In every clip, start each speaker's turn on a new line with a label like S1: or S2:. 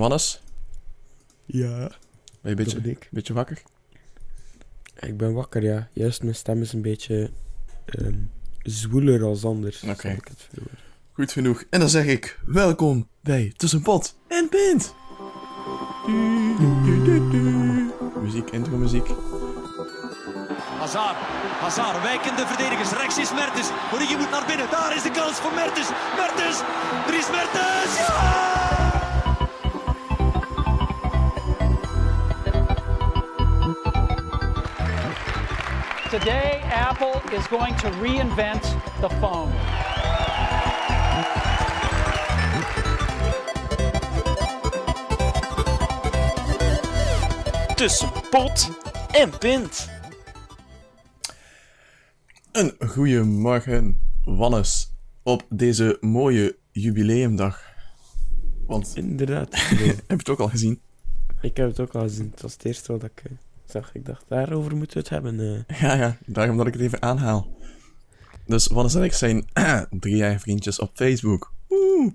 S1: Wannes,
S2: Ja,
S1: ben je een beetje,
S2: ik.
S1: beetje wakker?
S2: Ik ben wakker, ja. Juist, mijn stem is een beetje ehm zwoeler als anders.
S1: Oké. Goed genoeg. En dan zeg ik, welkom bij Tussen Pot en Pint. Muziek, intro muziek.
S3: Hazard, Hazard, wijkende verdedigers. Rechts is Mertens. Origi moet naar binnen. Daar is de kans voor Mertens. Mertens, Dries Mertens. Ja!
S4: Today, Apple is going to reinvent the phone.
S5: tussen pot en pint.
S1: Een goede morgen, Wannes, op deze mooie jubileumdag. Want,
S2: Inderdaad.
S1: heb je het ook al gezien?
S2: ik heb het ook al gezien. Het was het eerste wat ik eh, zag. Ik dacht, daarover moeten we het hebben. eh.
S1: Ja, ja, daarom dat ik het even aanhaal. Dus Wannes en ik zijn drie jaar vriendjes op Facebook. Woe!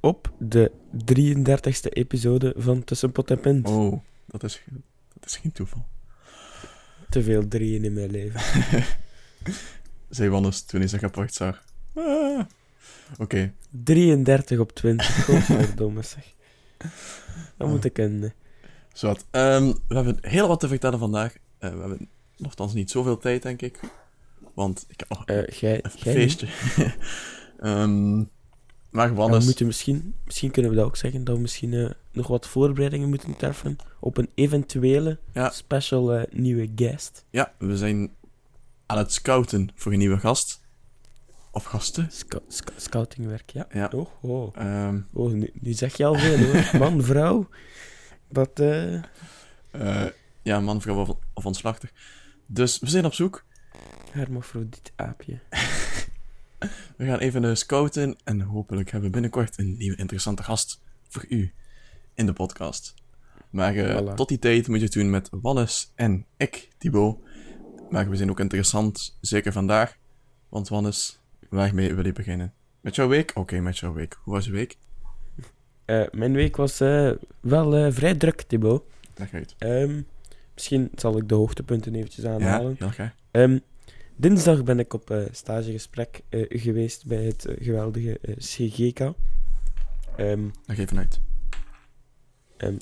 S2: Op de 33ste episode van Tussen Pot en Pint.
S1: Oh, dat is, dat is geen toeval.
S2: Te veel drieën in mijn leven.
S1: Zei Wannes toen hij zijn rapport zag. Ah. Oké,
S2: 33 op 20. Godverdomme zeg. Dat moet ik een...
S1: Zwat. Ehm, we hebben heel wat te vertellen vandaag. Eh, we hebben nogthans niet zoveel tijd, denk ik. Want ik heb nog
S2: eh jij,
S1: een feestje. Ehm, maar
S2: Ja, we
S1: Wannes...
S2: moeten misschien, misschien kunnen we dat ook zeggen, dat we misschien eh, nog wat voorbereidingen moeten treffen op een eventuele
S1: Ja.
S2: special eh, nieuwe guest.
S1: Ja, we zijn aan het scouten voor een nieuwe gast. Of gasten.
S2: Sco- sc- scoutingwerk, ja.
S1: Ja.
S2: Oh, oh.
S1: Ehm,
S2: oh nu, nu zeg je al veel hoor. Man, vrouw. Dat, eh...
S1: eh, ja, man, vrouw of, of ontslachter. Dus we zijn op zoek.
S2: hermafrodiet aapje.
S1: We gaan even scouten en hopelijk hebben we binnenkort een nieuwe interessante gast voor u in de podcast. Maar eh,
S2: Voilà.
S1: tot die tijd moet je het doen met Wannes en ik, Thibaut. Maar we zijn ook interessant, zeker vandaag. Want Wannes, waarmee wil je beginnen? Met jouw week? Oké, met jouw week. Hoe was je week?
S2: Eh, mijn week was eh, wel eh, vrij druk, Thibaut.
S1: Leg uit.
S2: Ehm, misschien zal ik de hoogtepunten eventjes
S1: Ja,
S2: aanhalen.
S1: graag.
S2: Ehm, dinsdag ben ik op stagegesprek geweest bij het geweldige CGK. Ehm,
S1: Leg even uit.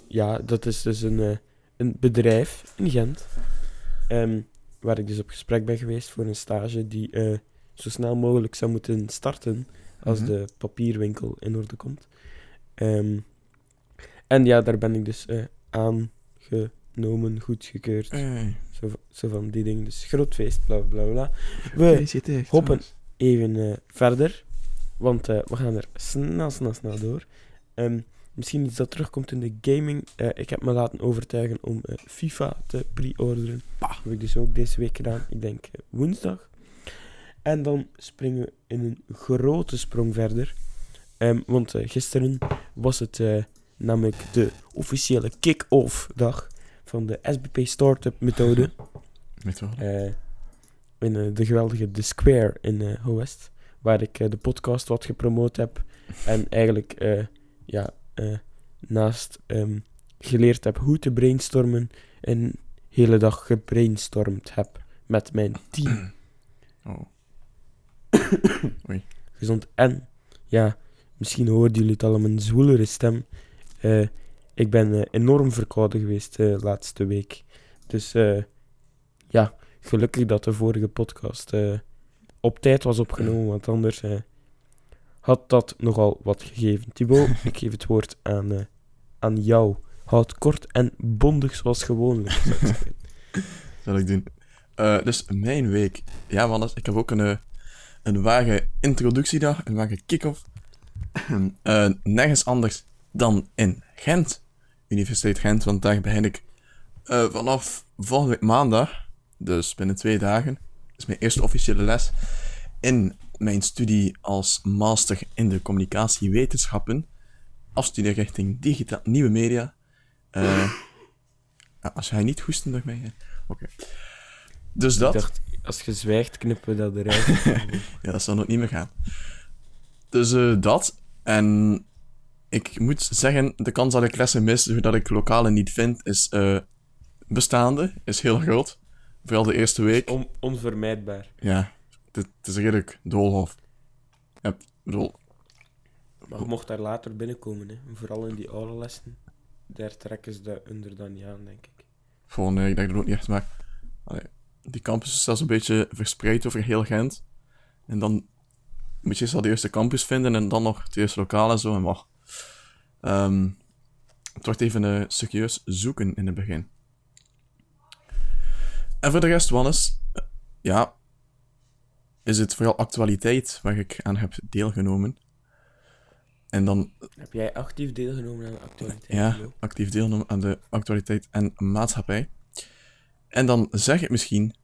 S2: ja, dat is dus een, een bedrijf in Gent. waar ik dus op gesprek ben geweest voor een stage die zo snel mogelijk zou moeten starten als
S1: Mhm.
S2: de papierwinkel in orde komt. Ehm, en ja, daar ben ik dus eh, aangenomen, goedgekeurd.
S1: Hey.
S2: Zo, zo van die dingen. Dus groot feest, bla bla bla. We hoppen even eh, verder. Want eh, we gaan er snel, snel, snel door. Ehm, misschien iets dat terugkomt in de gaming. Eh, ik heb me laten overtuigen om eh, FIFA te pre-orderen. Dat heb ik dus ook deze week gedaan. Ik denk eh, woensdag. En dan springen we in een grote sprong verder. Ehm, want eh, gisteren was het eh, namelijk de officiële kick-off dag van de SBP Startup methode.
S1: Wel.
S2: Eh, in de geweldige The Square in Ho-West, waar ik de podcast wat gepromoot heb en eigenlijk ja, naast ehm, geleerd heb hoe te brainstormen, een hele dag gebrainstormd heb met mijn team.
S1: Oh.
S2: Gezond. En, ja, misschien hoorden jullie het al mijn zwoelere stem. Eh, ik ben eh, enorm verkouden geweest de laatste week. Dus eh, ja, gelukkig dat de vorige podcast eh, op tijd was opgenomen, want anders eh, had dat nogal wat gegeven. Thibaut, ik geef het woord aan, eh, aan jou. Houd kort en bondig zoals gewoonlijk.
S1: zal ik doen. Eh, dus mijn week. Ja, Wannes, ik heb ook een, eh, een ware introductiedag, een ware kick-off. Eh, nergens anders dan in Gent. Universiteit Gent, want daar begin ik eh, vanaf volgende week maandag, dus binnen twee dagen, is mijn eerste officiële les in mijn studie als master in de communicatiewetenschappen. Afstudie richting digitaal nieuwe media. Ja, als jij niet hoesten door mij. Oké. Dus dat.
S2: Ik dacht, als je zwijgt, knippen we dat eruit.
S1: Ja, dat zal nog niet meer gaan. Dus dat. En ik moet zeggen, de kans dat ik lessen mis doordat ik lokalen niet vind, is eh, bestaande. Is heel groot. Vooral de eerste week.
S2: On- onvermijdbaar.
S1: Ja, het, het is redelijk doolhof. Ja, bedoel,
S2: Maar je mocht daar later binnenkomen, hè. Vooral in die oude lessen. Daar trekken ze de under dan niet aan, denk ik.
S1: gewoon, nee, ik denk dat ook niet echt, maar... allee, die campus is zelfs een beetje verspreid over heel Gent. En dan moet je eerst al de eerste campus vinden en dan nog het eerste lokaal en zo. En wacht. Ehm, het wordt even eh, serieus zoeken in het begin. En voor de rest, Wannes, eh, ja, is het vooral actualiteit waar ik aan heb deelgenomen. En dan
S2: Heb jij actief deelgenomen aan de actualiteit?
S1: ja, actief deelnemen aan de actualiteit en maatschappij. En dan zeg ik misschien,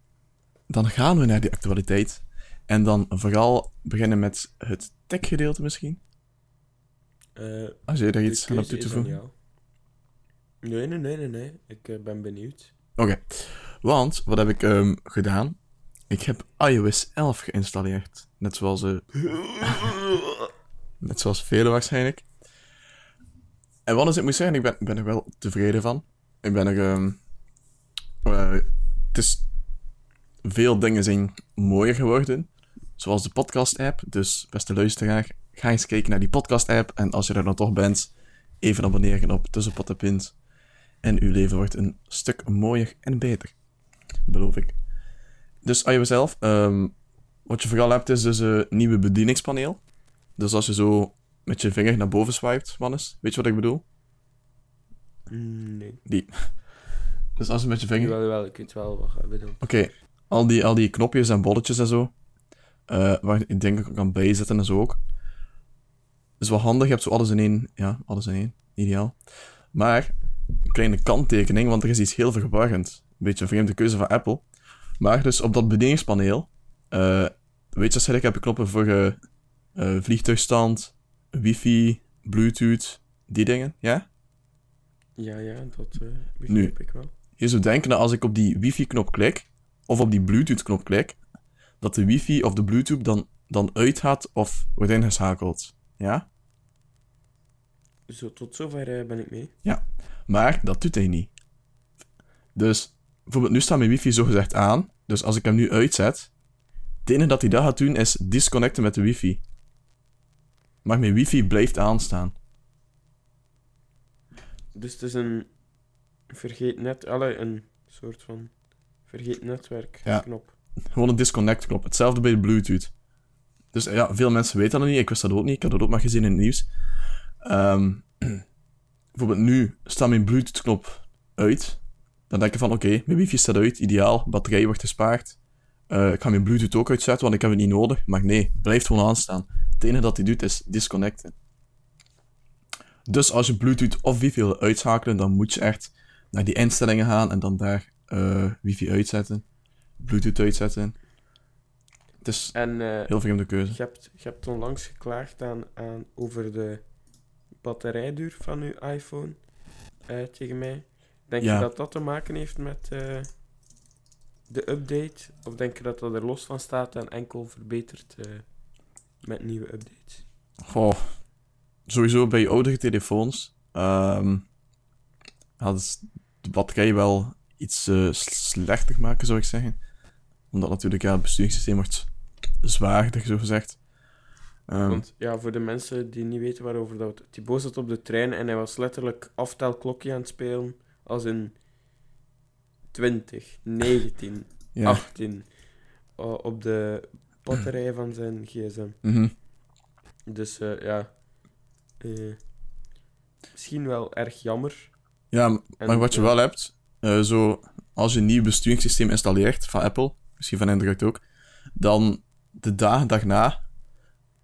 S1: dan gaan we naar die actualiteit. En dan vooral beginnen met het tech-gedeelte misschien.
S2: Eh,
S1: Als je daar
S2: de
S1: iets aan hebt toe te voegen.
S2: Nee, nee, nee, nee, nee. Ik eh, ben benieuwd.
S1: Oké, want wat heb ik ehm, gedaan? Ik heb iOS 11 geïnstalleerd. Net zoals, eh net zoals velen waarschijnlijk. En wat is het moet zeggen, ik ben, ben er wel tevreden van. Ik ben er... ehm, eh, het is... Veel dingen zijn mooier geworden. Zoals de podcast-app. Dus, beste luisteraar, ga eens kijken naar die podcast-app. En als je er dan toch bent, even abonneren op Tussenpot en Pint. En uw leven wordt een stuk mooier en beter. Beloof ik. Dus iOS 11. ehm, wat je vooral hebt is dus een nieuwe bedieningspaneel. Dus als je zo met je vinger naar boven swipet, Wannes, weet je wat ik bedoel?
S2: Nee.
S1: Die. Dus als je met je vinger...
S2: Jawel, wel, ik weet wel wat je bedoelt.
S1: Oké, al, die, al die knopjes en bolletjes en zo. Eh, waar ik denk ik ook kan bijzetten en zo ook. is wel handig, je hebt zo alles in één. Ja, alles in één. Ideaal. Maar, een kleine kanttekening, want er is iets heel verwarrend. Een beetje een vreemde keuze van Apple. Maar dus op dat bedieningspaneel. eh weet je, ik heb je knoppen voor eh, vliegtuigstand, wifi, bluetooth, die dingen, ja?
S2: Ja, ja, dat eh
S1: Nu.
S2: begrijp ik wel.
S1: Je zou denken dat als ik op die wifi-knop klik, of op die bluetooth-knop klik, dat de wifi of de bluetooth dan, dan uitgaat of wordt ingeschakeld. Ja?
S2: Zo, tot zover eh, ben ik mee.
S1: Ja. Maar dat doet hij niet. Dus, bijvoorbeeld nu staat mijn wifi zogezegd aan, dus als ik hem nu uitzet, het enige dat hij dat gaat doen is disconnecten met de wifi. Maar mijn wifi blijft aanstaan.
S2: Dus het is een vergeet net, alle een soort van vergeet netwerk
S1: Ja. Gewoon een disconnect knop. Hetzelfde bij de Bluetooth. Dus ja, veel mensen weten dat niet. Ik wist dat ook niet. Ik had dat ook maar gezien in het nieuws. Ehm, bijvoorbeeld nu staat mijn Bluetooth knop uit. Dan denk je van, oké, mijn wifi staat uit. Ideaal. Batterij wordt gespaard. Eh, ik ga mijn Bluetooth ook uitzetten, want ik heb het niet nodig. Maar nee, blijft gewoon aanstaan. Het enige dat hij doet is disconnecten. Dus als je Bluetooth of wifi wil uitschakelen, dan moet je echt naar die instellingen gaan en dan daar eh, wifi uitzetten. Bluetooth uitzetten. Het is
S2: En eh,
S1: heel vreemde keuze.
S2: je, hebt, je hebt onlangs geklaagd aan, aan, over de batterijduur van uw iPhone eh, tegen mij. Denk
S1: Ja.
S2: je dat dat te maken heeft met eh, de update? Of denk je dat dat er los van staat en enkel verbeterd eh, met nieuwe updates?
S1: Goh, sowieso bij oudere telefoons ehm had het de batterij wel iets slechter maken, zou ik zeggen. Omdat natuurlijk ja, het besturingssysteem wordt zwaarder, zo gezegd. Ehm,
S2: Want ja, voor de mensen die niet weten waarover dat... Thibaut zat op de trein en hij was letterlijk aftelklokje aan het spelen. Als in 20, 19,
S1: ja.
S2: 18. eh, op de batterij van zijn gsm.
S1: mhm.
S2: Dus eh, ja... eh, misschien wel erg jammer.
S1: ja,
S2: En,
S1: maar wat je wel hebt, eh, zo, als je een nieuw besturingssysteem installeert, van Apple, misschien van Android ook, dan de dagen daarna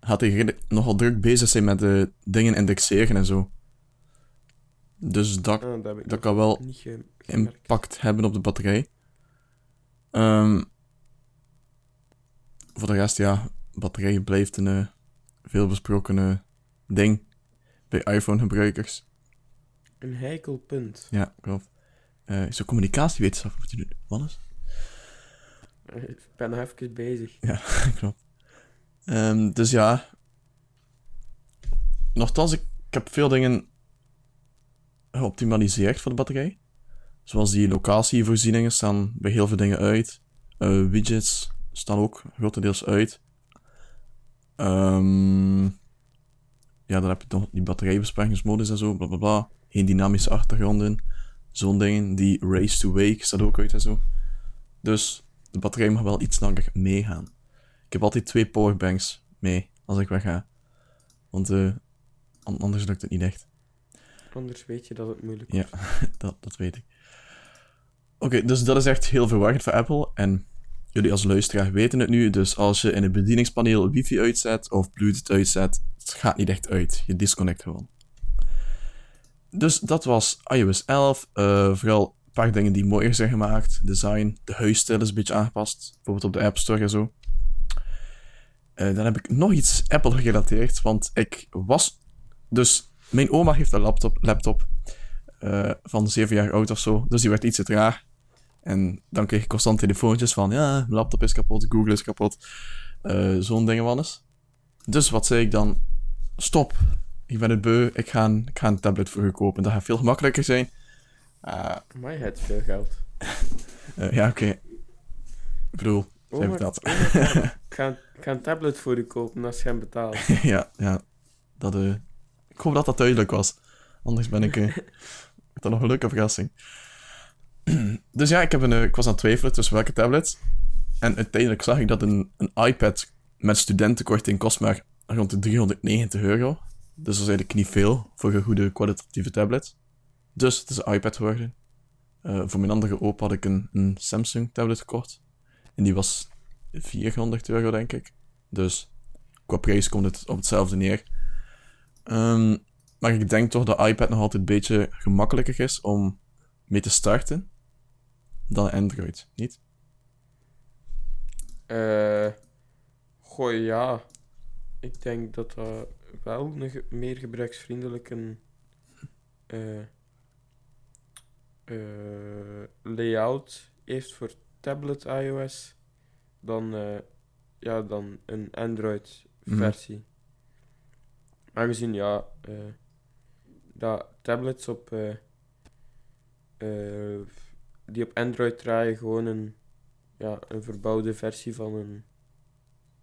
S1: gaat hij nogal druk bezig zijn met de dingen indexeren en zo. Dus dat,
S2: Ah, dat
S1: kan wel
S2: ge-
S1: impact hebben op de batterij. Ehm, voor de rest, ja, batterij blijft een eh, veelbesproken eh, ding bij iPhone-gebruikers.
S2: Een heikel punt.
S1: Ja, klopt. Eh zo communicatiewetenschap moet je doen. Wat is?
S2: Ik ben nog even bezig.
S1: Ja, klopt. Ehm, dus ja. Nochtans, ik, ik heb veel dingen geoptimaliseerd voor de batterij. Zoals die locatievoorzieningen staan bij heel veel dingen uit. Uh, widgets staan ook grotendeels uit. Um, ja, dan heb je nog die batterijbesparingsmodus en zo, bla bla bla. Geen dynamische achtergronden. Zo'n dingen. Die race to wake staat ook uit en zo. Dus de batterij mag wel iets langer meegaan. Ik heb altijd twee powerbanks mee als ik wegga. Want uh, anders lukt het niet echt.
S2: Anders weet je dat het moeilijk
S1: is. Ja, dat, dat weet ik. Oké, dus dat is echt heel verwarrend voor Apple. En jullie als luisteraar weten het nu. Dus als je in het bedieningspaneel wifi uitzet of Bluetooth uitzet, het gaat niet echt uit. Je disconnect gewoon. Dus dat was iOS 11. Uh, eh, vooral paar dingen die mooier zijn gemaakt. Design, de huisstijl is een beetje aangepast. Bijvoorbeeld op de App Store en zo. Uh, dan heb ik nog iets Apple gerelateerd. Want ik was. Dus mijn oma heeft een laptop, laptop uh, van 7 jaar oud of zo. Dus die werd iets te traag. En dan kreeg ik constant telefoontjes van: ja, mijn laptop is kapot, Google is kapot. Uh, Zo'n dingen van eens. Dus wat zei ik dan? Stop. Ik ben het beu. Ik ga ik ga een tablet voor je kopen. Dat gaat veel gemakkelijker zijn.
S2: Uh, maar je hebt veel geld.
S1: uh, ja, oké. Okay. Ik bedoel, oh, dat.
S2: Oh, ik, ga, ik ga een tablet voor je kopen als je hem betaalt.
S1: ja, ja. Dat, uh, ik hoop dat dat duidelijk was. Anders ben ik... Uh, dat nog een leuke verrassing. dus ja, ik, heb een, ik was aan het twijfelen tussen welke tablets. En uiteindelijk zag ik dat een, een iPad met studentenkorting kost maar rond de 390 euro. Dus dat is eigenlijk niet veel voor een goede kwalitatieve tablet. Dus het is een iPad geworden. Uh, voor mijn andere opa had ik een, een Samsung tablet gekocht. En die was 400 euro, denk ik. Dus qua prijs komt het op hetzelfde neer. Um, maar ik denk toch dat iPad nog altijd een beetje gemakkelijker is om mee te starten dan Android, niet?
S2: Eh. Goh, ja. Ik denk dat dat wel een meer gebruiksvriendelijke uh, uh, layout heeft voor tablet iOS dan, uh, ja, dan een Android versie. Mm. Aangezien ja, dat tablets op die op Android draaien gewoon een, ja, een verbouwde versie van een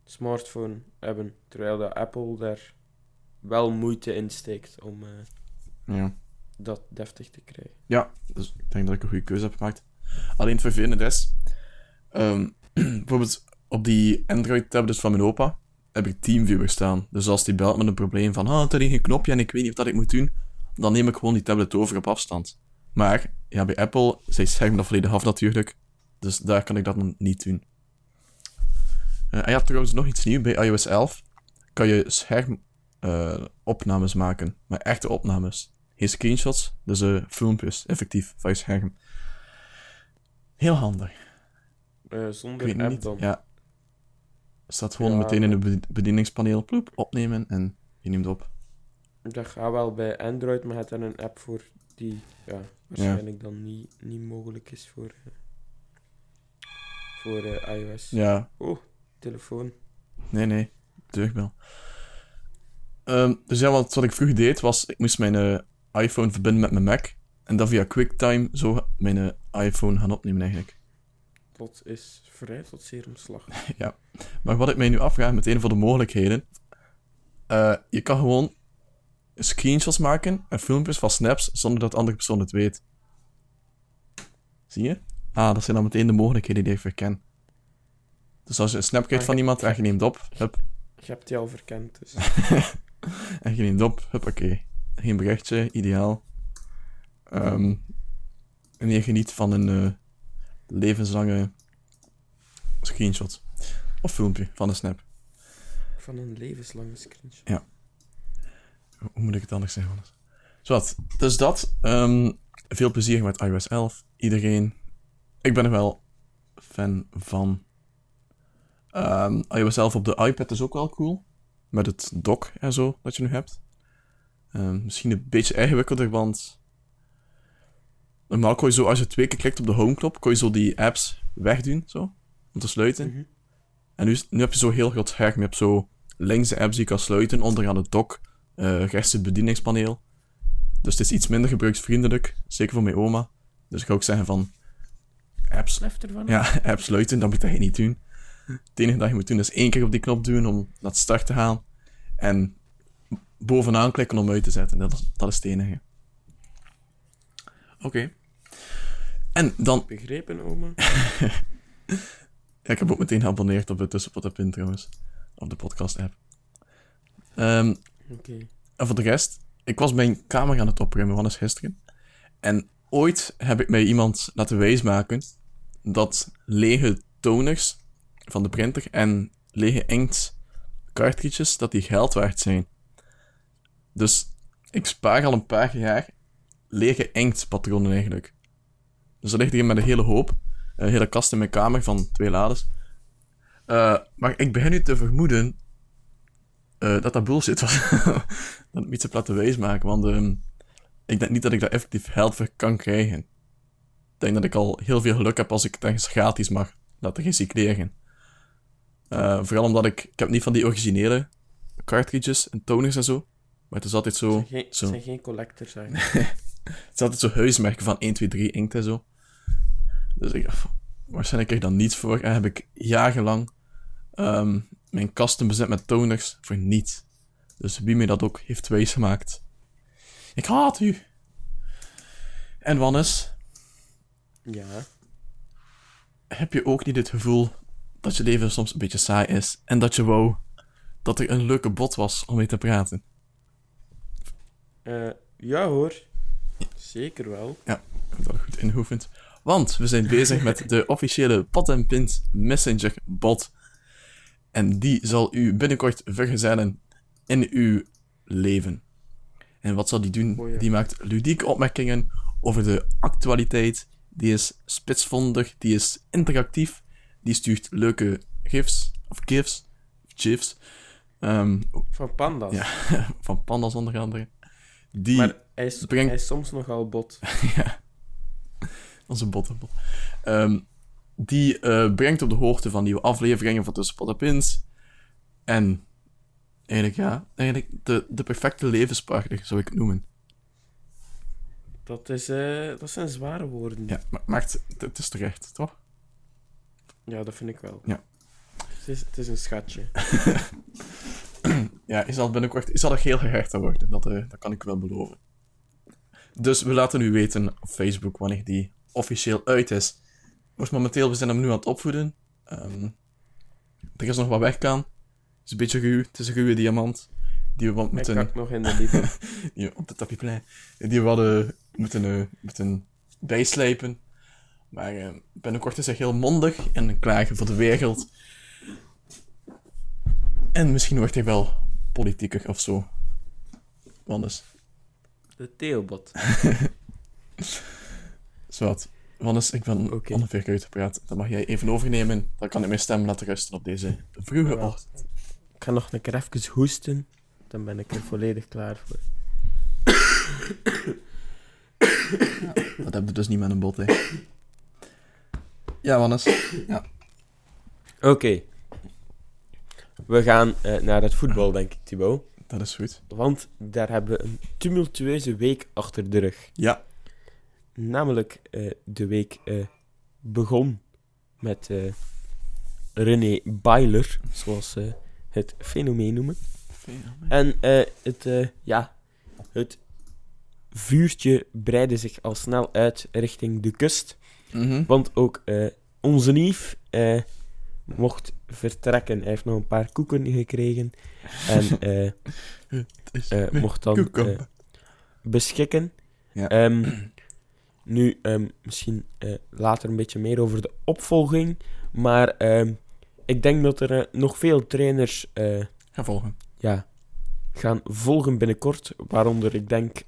S2: smartphone hebben. Terwijl de Apple daar wel moeite in steekt om ja. Dat deftig te krijgen.
S1: Ja, dus ik denk dat ik een goede keuze heb gemaakt. Alleen het vervelende is, um, bijvoorbeeld op die Android-tablets van mijn opa heb ik TeamViewer staan. Dus als die belt met een probleem van, ah, er is geen knopje en ik weet niet of dat ik moet doen, dan neem ik gewoon die tablet over op afstand. Maar, ja, bij Apple, zij schermen dat volledig af natuurlijk. Dus daar kan ik dat niet doen. Uh, en ja, trouwens nog iets nieuws. Bij iOS 11 kan je schermopnames uh, maken. Maar echte opnames. Geen screenshots, dus uh, filmpjes, effectief, van je scherm. Heel handig.
S2: Uh, zonder app niet. dan?
S1: Ja. Staat gewoon meteen in het bedieningspaneel, ploep, opnemen en je neemt op.
S2: Dat gaat wel bij Android, maar het er een app voor die ja, waarschijnlijk dan niet, niet mogelijk is voor, voor uh, iOS.
S1: Ja.
S2: Oh, telefoon.
S1: Nee, nee, deurbel. Um, dus ja, wat, wat ik vroeger deed was, ik moest mijn uh, iPhone verbinden met mijn Mac. En dan via QuickTime zo mijn iPhone gaan opnemen eigenlijk.
S2: Dat is vrij tot zeer omslag.
S1: ja. Maar wat ik mij nu afvraag met een van de mogelijkheden. je kan gewoon screenshots maken en filmpjes van snaps zonder dat de andere persoon het weet. Zie je? Ah, dat zijn dan meteen de mogelijkheden die ik verken. Dus als je een snap krijgt van iemand en je neemt op, hup.
S2: Je hebt die al verkend, dus.
S1: en je neemt op, hup, oké. Geen berichtje, ideaal. Um, en je geniet van een uh, levenslange screenshot. Of filmpje van een snap.
S2: Van een levenslange screenshot.
S1: Ja hoe moet ik het anders zeggen? Zowat, dus dat. Um, veel plezier met iOS 11. Iedereen. Ik ben er wel fan van. Um, iOS 11 op de iPad is ook wel cool. Met het dock en zo dat je nu hebt. Um, misschien een beetje ingewikkelder, want. Normaal kon je zo, als je twee keer klikt op de homeknop, kon je zo die apps wegdoen, zo. Om te sluiten. Mm -hmm. En nu, nu heb je zo heel groot scherm. Je hebt zo links de apps die je kan sluiten, onderaan het dock eh rechts het bedieningspaneel. Dus het is iets minder gebruiksvriendelijk, zeker voor mijn oma. Dus ik ga ook zeggen van, apps,
S2: ervan?
S1: ja, app sluiten, dat moet je niet doen. Het enige dat je moet doen is één keer op die knop duwen om naar het start te gaan. En bovenaan klikken om uit te zetten. Dat is, dat is het enige. Oké. En dan...
S2: Begrepen, oma?
S1: Ja, ik heb ook meteen geabonneerd op de Tussenpot app in trouwens. Op de podcast app. Ehm,
S2: Oké.
S1: en voor de rest, ik was mijn kamer aan het opruimen, van eens gisteren. En ooit heb ik mij iemand laten wijsmaken dat lege toners van de printer en lege inkt cartridges, dat die geld waard zijn. Dus ik spaar al een paar jaar lege inktpatronen eigenlijk. Dus er ligt hier met een hele hoop, een hele kast in mijn kamer van twee lades. Eh, maar ik begin nu te vermoeden eh, dat dat bullshit was. dat ik iets heb laten wijsmaken, want ehm, ik denk niet dat ik daar effectief geld voor kan krijgen. Ik denk dat ik al heel veel geluk heb als ik het ergens gratis mag laten recycleren. Eh, vooral omdat ik... Ik heb niet van die originele cartridges en toners en zo. Maar het is altijd zo...
S2: Het zijn geen,
S1: zo
S2: het zijn geen collectors, eigenlijk.
S1: het is altijd zo huismerken van 1, 2, 3 inkt en zo. Dus ik, waarschijnlijk krijg ik dan niets voor. En heb ik jarenlang ehm, mijn kasten bezet met toners voor niets. Dus wie mij dat ook heeft wijsgemaakt. Ik haat u. En Wannes,
S2: Ja.
S1: heb je ook niet het gevoel dat je leven soms een beetje saai is en dat je wou dat er een leuke bot was om mee te praten?
S2: Eh, ja hoor. Zeker wel.
S1: Ja, ik heb dat goed ingeoefend. Want we zijn bezig met de officiële Pot en Pint Messenger bot. En die zal u binnenkort vergezellen in uw leven. En wat zal die doen?
S2: Oh ja.
S1: Die maakt ludieke opmerkingen over de actualiteit. Die is spitsvondig, die is interactief. Die stuurt leuke gifs, of gifs, of gifs. Ehm,
S2: Van panda's.
S1: ja, van pandas onder andere. Die...
S2: Maar hij is,
S1: brengt-
S2: hij is soms nogal bot.
S1: ja. Onze bottenbot. Ehm die eh, brengt op de hoogte van nieuwe afleveringen van Tussen Pot en Pins. En eigenlijk, ja, eigenlijk de, de perfecte levenspartner, zou ik het noemen.
S2: Dat, is, eh, dat zijn zware woorden.
S1: Ja, maar maakt, het- het is terecht, toch?
S2: Ja, dat vind ik wel.
S1: Ja.
S2: Het is, het is een schatje.
S1: Ja, je zal binnenkort zal er heel worden, dat, eh, dat kan ik wel beloven. Dus we laten u weten op Facebook wanneer die officieel uit is. Dus momenteel, we zijn hem nu aan het opvoeden. Ehm, er is nog wat weg aan. Het is een beetje ruw, het is een ruwe diamant. Die we
S2: Ik
S1: moeten...
S2: kak nog in de liefde.
S1: die, op de tapijtplein. Die we hadden moeten, eh, moeten bijslijpen. Maar eh, binnenkort is hij heel mondig en klaar voor de wereld. En misschien wordt hij wel politieker of zo. Wannes.
S2: De Theobot.
S1: Zwat. Wannes, ik ben
S2: Oké.
S1: ongeveer uitgepraat. Dan mag jij even overnemen. Dan kan ik mijn stem laten rusten op deze vroege
S2: Ja.
S1: ochtend.
S2: Ik ga nog een keer even hoesten. Dan ben ik er volledig klaar voor.
S1: Dat hebben we dus niet met een bot, hè. Ja, Wannes.
S2: Oké. We gaan eh, naar het voetbal, denk ik, Thibaut.
S1: Dat is goed.
S2: Want daar hebben we een tumultueuze week achter de rug.
S1: Ja.
S2: Namelijk, eh, de week eh, begon met René Bailer, zoals ze het fenomeen noemen. En het, ja, het vuurtje breidde zich al snel uit richting de kust.
S1: Mhm.
S2: Want ook onze Nief mocht vertrekken. Hij heeft nog een paar koeken gekregen. En eh, eh, mocht dan eh, beschikken.
S1: Ja.
S2: Ehm, nu, ehm, misschien later een beetje meer over de opvolging. Maar ehm, ik denk dat er nog veel trainers eh,
S1: Ga volgen.
S2: ja, gaan volgen binnenkort. Waaronder ik denk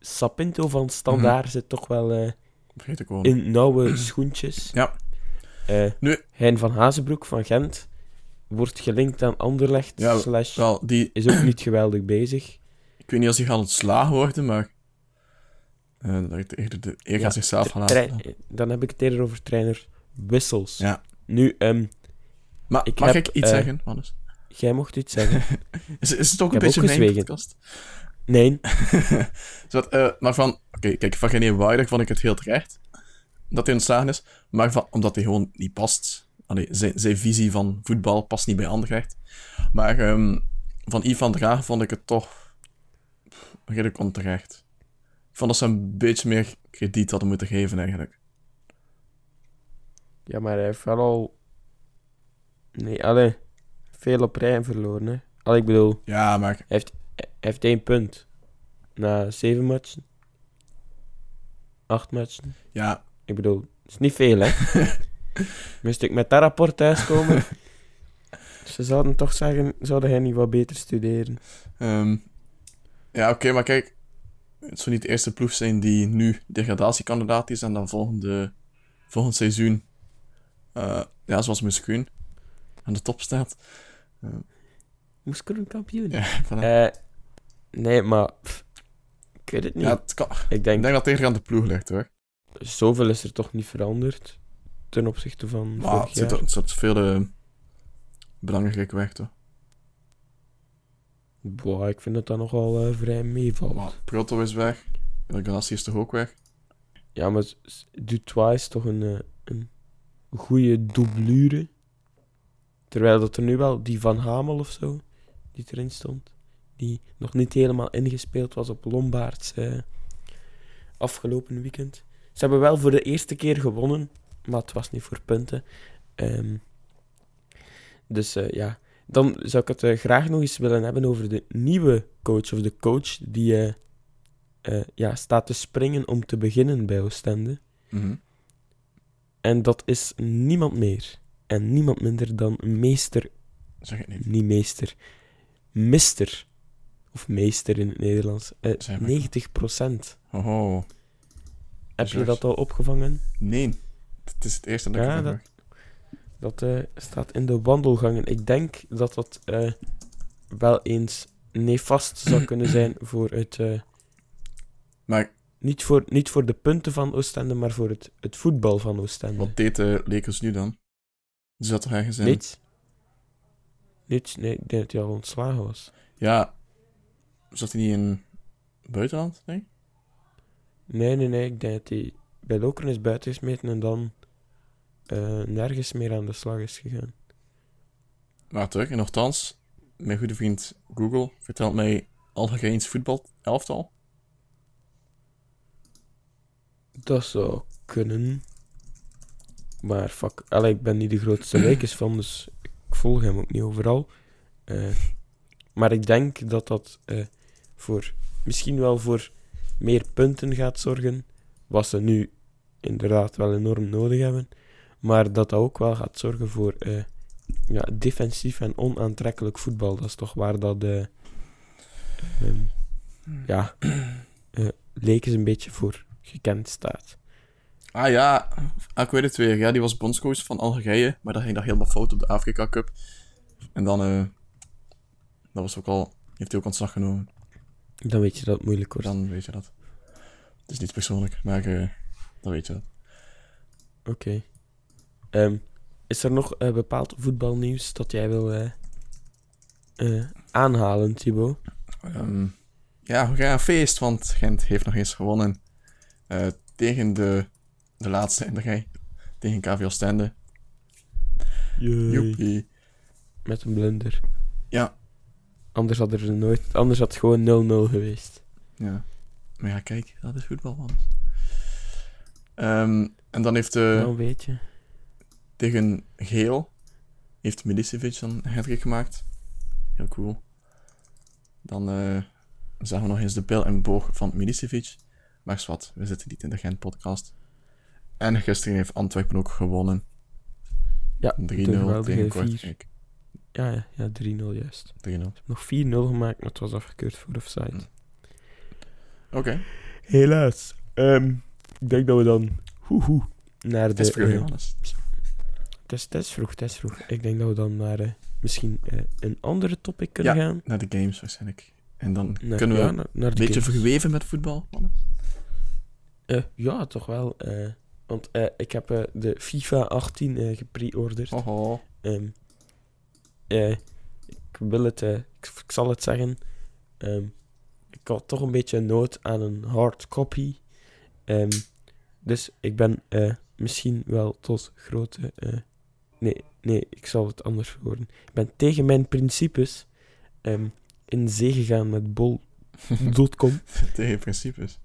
S2: Sapinto van Standaard zit toch wel
S1: Vergeet ik gewoon.
S2: in nauwe schoentjes.
S1: Ja.
S2: Eh,
S1: Nu-
S2: Hein van Hazenbroek van Gent wordt gelinkt aan Anderlecht.
S1: Ja,
S2: slash,
S1: Wel, die,
S2: is ook niet geweldig bezig.
S1: ik weet niet als hij gaat ontslagen worden, maar... eh dat ik eerder, de, eer
S2: Ja,
S1: gaat zichzelf gaan
S2: dan heb ik het eerder over trainer Wissels.
S1: Ja.
S2: Nu, ehm,
S1: Maar
S2: ik
S1: mag
S2: heb,
S1: ik iets
S2: eh,
S1: zeggen, Wannes?
S2: jij mocht iets zeggen.
S1: Is, is het ook
S2: Ik
S1: een beetje
S2: ook
S1: mijn podcast?
S2: Nee,
S1: Zodat, maar van... Oké, kijk, van René Waardig vond ik het heel terecht. Dat hij ontslagen is. Maar van, omdat hij gewoon niet past. Allee, zijn, zijn visie van voetbal past niet bij Anderlecht. Maar ehm, van Ivan Draag vond ik het toch... redelijk onterecht. Ik vond dat ze een beetje meer krediet hadden moeten geven, eigenlijk.
S2: ja, maar hij heeft wel al... Nee, allee, veel op rij verloren, hè. Allee, ik bedoel,
S1: Ja, maar...
S2: hij heeft één punt. Na zeven matchen. Acht matchen.
S1: Ja,
S2: Ik bedoel, het is niet veel, hè. Moest ik met dat rapport thuiskomen... Ze zouden toch zeggen, zouden hij niet wat beter studeren?
S1: Ehm, ja, oké, maar kijk. Het zou niet de eerste ploeg zijn die nu degradatiekandidaat is en dan volgende, volgend seizoen, eh, ja, zoals Muskuun, aan de top staat.
S2: Een kampioen?
S1: Ja.
S2: Eh, nee, maar... pff, ik weet het niet.
S1: ja het kan,
S2: ik
S1: ik
S2: denk,
S1: denk dat het aan de ploeg ligt hoor.
S2: Zoveel is er toch niet veranderd ten opzichte van
S1: Maar
S2: vorig
S1: het zit,
S2: jaar.
S1: er- het zit veel eh, belangrijk weg toch.
S2: Boah, ik vind dat dat nogal eh, vrij meevalt.
S1: Maar Proto is weg, Elganassi is toch ook weg.
S2: Ja, maar Dutois is toch een, eh, een goede doublure. Terwijl dat er nu wel die Van Hamel of zo, die erin stond, die nog niet helemaal ingespeeld was op Lombaards eh, afgelopen weekend. Ze hebben wel voor de eerste keer gewonnen, maar het was niet voor punten. Ehm, dus eh, ja, dan zou ik het eh, graag nog eens willen hebben over de nieuwe coach, of de coach die eh, ja, staat te springen om te beginnen bij Oostende.
S1: Mhm.
S2: En dat is niemand meer en niemand minder dan meester,
S1: Zeg het niet.
S2: niet meester, mister, of meester in het Nederlands, eh,
S1: Zeg maar.
S2: 90%.
S1: Hoho.
S2: Heb je dat al opgevangen?
S1: Nee, het is het eerste dat ik
S2: Ja,
S1: ervan
S2: dat-. Dat eh, staat in de wandelgangen. Ik denk dat dat eh, wel eens nefast zou kunnen zijn voor het... eh,
S1: Maar
S2: niet, voor, niet voor de punten van Oostende, maar voor het, het voetbal van Oostende.
S1: wat deed de Lakers nu dan? Ze zat toch ergens in?
S2: Niets? Niets? Nee, ik denk dat hij al ontslagen was.
S1: Ja, zat hij niet in buitenland, denk ik?
S2: Nee, nee, nee. Ik denk dat hij bij Lokeren is buitengesmeten en dan eh, nergens meer aan de slag is gegaan.
S1: Maar terug, en nogthans, mijn goede vriend Google vertelt mij Algerijns voetbal elftal.
S2: Dat zou kunnen. Maar fuck, allee, ik ben niet de grootste Lakers van, dus ik volg hem ook niet overal. Eh, maar ik denk dat dat eh, voor, misschien wel voor meer punten gaat zorgen. Wat ze nu inderdaad wel enorm nodig hebben. Maar dat dat ook wel gaat zorgen voor eh, ja, defensief en onaantrekkelijk voetbal. Dat is toch waar dat ehm, ja, eh Lakers een beetje voor gekend staat.
S1: Ah ja, ah, ik weet het weer. Ja, die was bondscoach van Algerije, maar dat ging dat helemaal fout op de Afrika Cup. En dan, eh dat was ook al, heeft hij ook ontslag genomen.
S2: Dan weet je dat het moeilijk wordt.
S1: Dan weet je dat. Het is niet persoonlijk, maar eh, dan weet je dat.
S2: Oké. Ehm, is er nog eh, bepaald voetbalnieuws dat jij wil eh, aanhalen, Thibaut?
S1: Ehm, ja, we gaan een feest, want Gent heeft nog eens gewonnen. tegen de, de laatste in de rij. Tegen KV Oostende. Joepie.
S2: Met een blunder.
S1: Ja.
S2: Anders had er nooit... Anders had het gewoon 0-0 geweest.
S1: Ja. Maar ja, kijk, dat is voetbal, man. Ehm, en dan heeft de...
S2: Dan weet je.
S1: tegen Geel heeft Milicevic dan een hat gemaakt. Heel cool. Dan eh, zagen we nog eens de pijl en boog van Milicevic. Maar wat, we zitten niet in de Gent-podcast. En gisteren heeft Antwerpen ook gewonnen. 3-0
S2: Ja, de
S1: tegen
S2: geweldige
S1: Kortrijk.
S2: Ja, ja, ja 3-0 juist.
S1: 3-0.
S2: Nog 4-0 gemaakt, maar het was afgekeurd voor offside.
S1: Hm. Oké,
S2: Helaas. Ehm, ik denk dat we dan... Hoe, hoe, naar
S1: het
S2: de...
S1: is vroeg,
S2: eh,
S1: Johannes.
S2: Het is, het is vroeg, het is vroeg. Ik denk dat we dan naar eh, misschien eh, een andere topic kunnen
S1: Ja.
S2: gaan.
S1: Naar de games waarschijnlijk. En dan
S2: Naar-
S1: kunnen we
S2: ja,
S1: een
S2: naar, naar de
S1: beetje
S2: games.
S1: verweven met voetbal.
S2: Eh, ja, toch wel. want ik heb de FIFA 18 eh gepre-orderd.
S1: Hoho.
S2: Eh, ik wil het, eh, ik, ik zal het zeggen. Ehm, ik had toch een beetje nood aan een hard copy. Ehm, dus ik ben eh, misschien wel tot grote. nee, nee, ik zal het anders verwoorden. Ik ben tegen mijn principes ehm, in zee gegaan met bol.com.
S1: Tegen principes.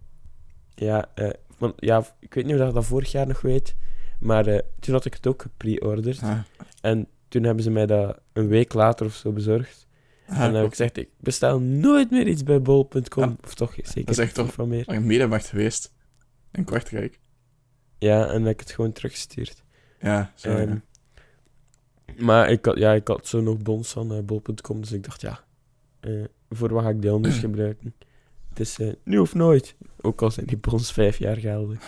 S2: Ja, want ja, ik weet niet of je dat vorig jaar nog weet, maar toen had ik het ook gepre-orderd.
S1: Ah,
S2: En toen hebben ze mij dat een week later of zo bezorgd.
S1: ah,
S2: en dan heb ik
S1: ook.
S2: gezegd, ik bestel nooit meer iets bij bol.com.
S1: Ja.
S2: Of toch, zeker
S1: Dat is echt toch-
S2: van meer.
S1: lang medemacht geweest. In Kortrijk.
S2: Ja, en heb ik het gewoon teruggestuurd.
S1: Ja, zo.
S2: Ehm,
S1: ja.
S2: Maar ik had, ja, ik had zo nog bons van eh, bol.com, dus ik dacht, ja, eh, voor wat ga ik die anders gebruiken? Het is eh, nu of nooit. Ook al zijn die bons vijf jaar geldig.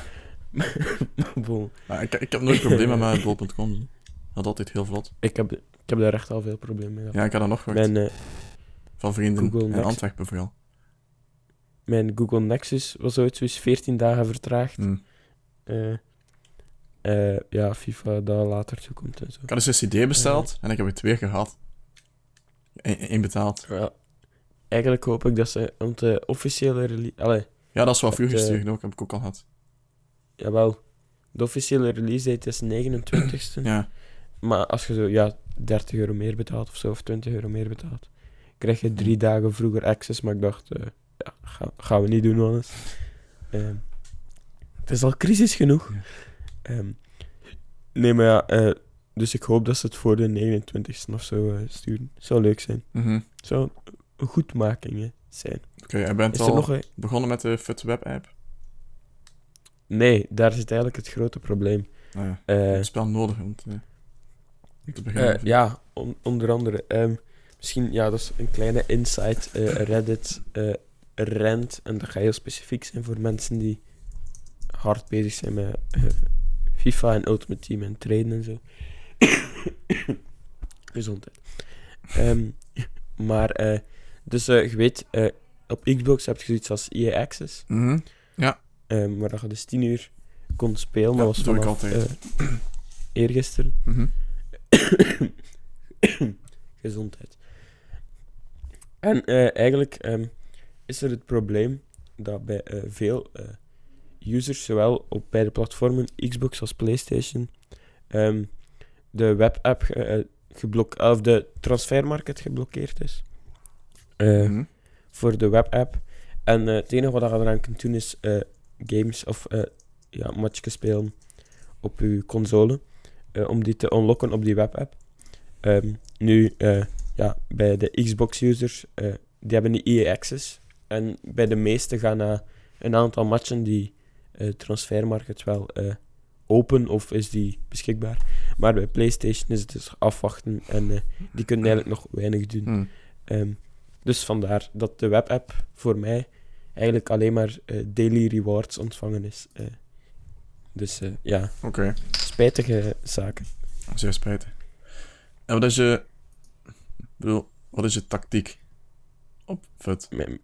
S2: maar bon,
S1: Maar ik, ik heb nooit problemen met bol.com. Dat altijd heel vlot.
S2: ik heb, ik heb daar echt al veel problemen mee gehad.
S1: Ja, ik had dat nog gehoord.
S2: Mijn, eh,
S1: Van vrienden
S2: Google
S1: in
S2: Next.
S1: Antwerpen vooral.
S2: mijn Google Nexus was ooit zoiets 14 dagen vertraagd. Eh, eh, ja, FIFA dat later toekomt en zo.
S1: Ik had dus een CD besteld en ik heb er twee gehad. Eén betaald.
S2: Ja, eigenlijk hoop ik dat ze, want de officiële release, allee,
S1: Ja, dat is wel vroeger
S2: Het, eh,
S1: gestuurd ook, heb ik ook al gehad.
S2: jawel, de officiële release date is 29ste.
S1: Ja,
S2: Maar als je zo, ja, 30 euro meer betaalt of zo, of 20 euro meer betaalt, krijg je drie dagen vroeger access. Maar ik dacht, eh, ja, ga, gaan we niet doen, anders. Ehm, het is al crisis genoeg. Ehm, nee, maar ja, eh, dus ik hoop dat ze het voor de 29ste of zo eh, sturen. Zou leuk zijn.
S1: mhm.
S2: Zou een goedmaking zijn.
S1: Oké, jij bent al
S2: nog een...
S1: begonnen met de FitWeb app.
S2: Nee, daar zit eigenlijk het grote probleem.
S1: Nou ja, het spel nodig om te, beginnen.
S2: Eh, ja, on- onder andere. ehm, misschien, ja, dat is een kleine insight. eh, Reddit eh rent, en dat gaat heel specifiek zijn voor mensen die hard bezig zijn met FIFA en Ultimate Team en trainen en zo. Gezondheid. Ehm, maar, dus je weet, op Xbox heb je zoiets als EA Access,
S1: Mhm.
S2: ehm, waar dat je dus 10 uur kon spelen.
S1: Ja,
S2: dat was
S1: doe ik
S2: vanaf
S1: altijd.
S2: eergisteren.
S1: Mhm.
S2: Gezondheid. En eh, eigenlijk ehm, is er het probleem dat bij eh, veel eh, users, zowel op beide platformen, Xbox als PlayStation, ehm, de webapp ge, geblok- of de transfermarket geblokkeerd is.
S1: Mhm.
S2: Voor de webapp. En het enige wat je eraan kunt doen is games of ja, matchjes spelen op je console. Eh, om die te unlocken op die webapp. Ehm, nu, eh, ja, bij de Xbox-users, eh, die hebben die EA Access. En bij de meeste gaan na een aantal matchen die transfermarkt wel open of is die beschikbaar. Maar bij PlayStation is het dus afwachten en die kunnen eigenlijk nog weinig doen.
S1: Mhm.
S2: Ehm, dus vandaar dat de webapp voor mij eigenlijk alleen maar daily rewards ontvangen is. dus ja,
S1: Oké,
S2: spijtige zaken.
S1: zeer spijtig. En wat is je... ik bedoel, wat is je tactiek op?
S2: Mijn-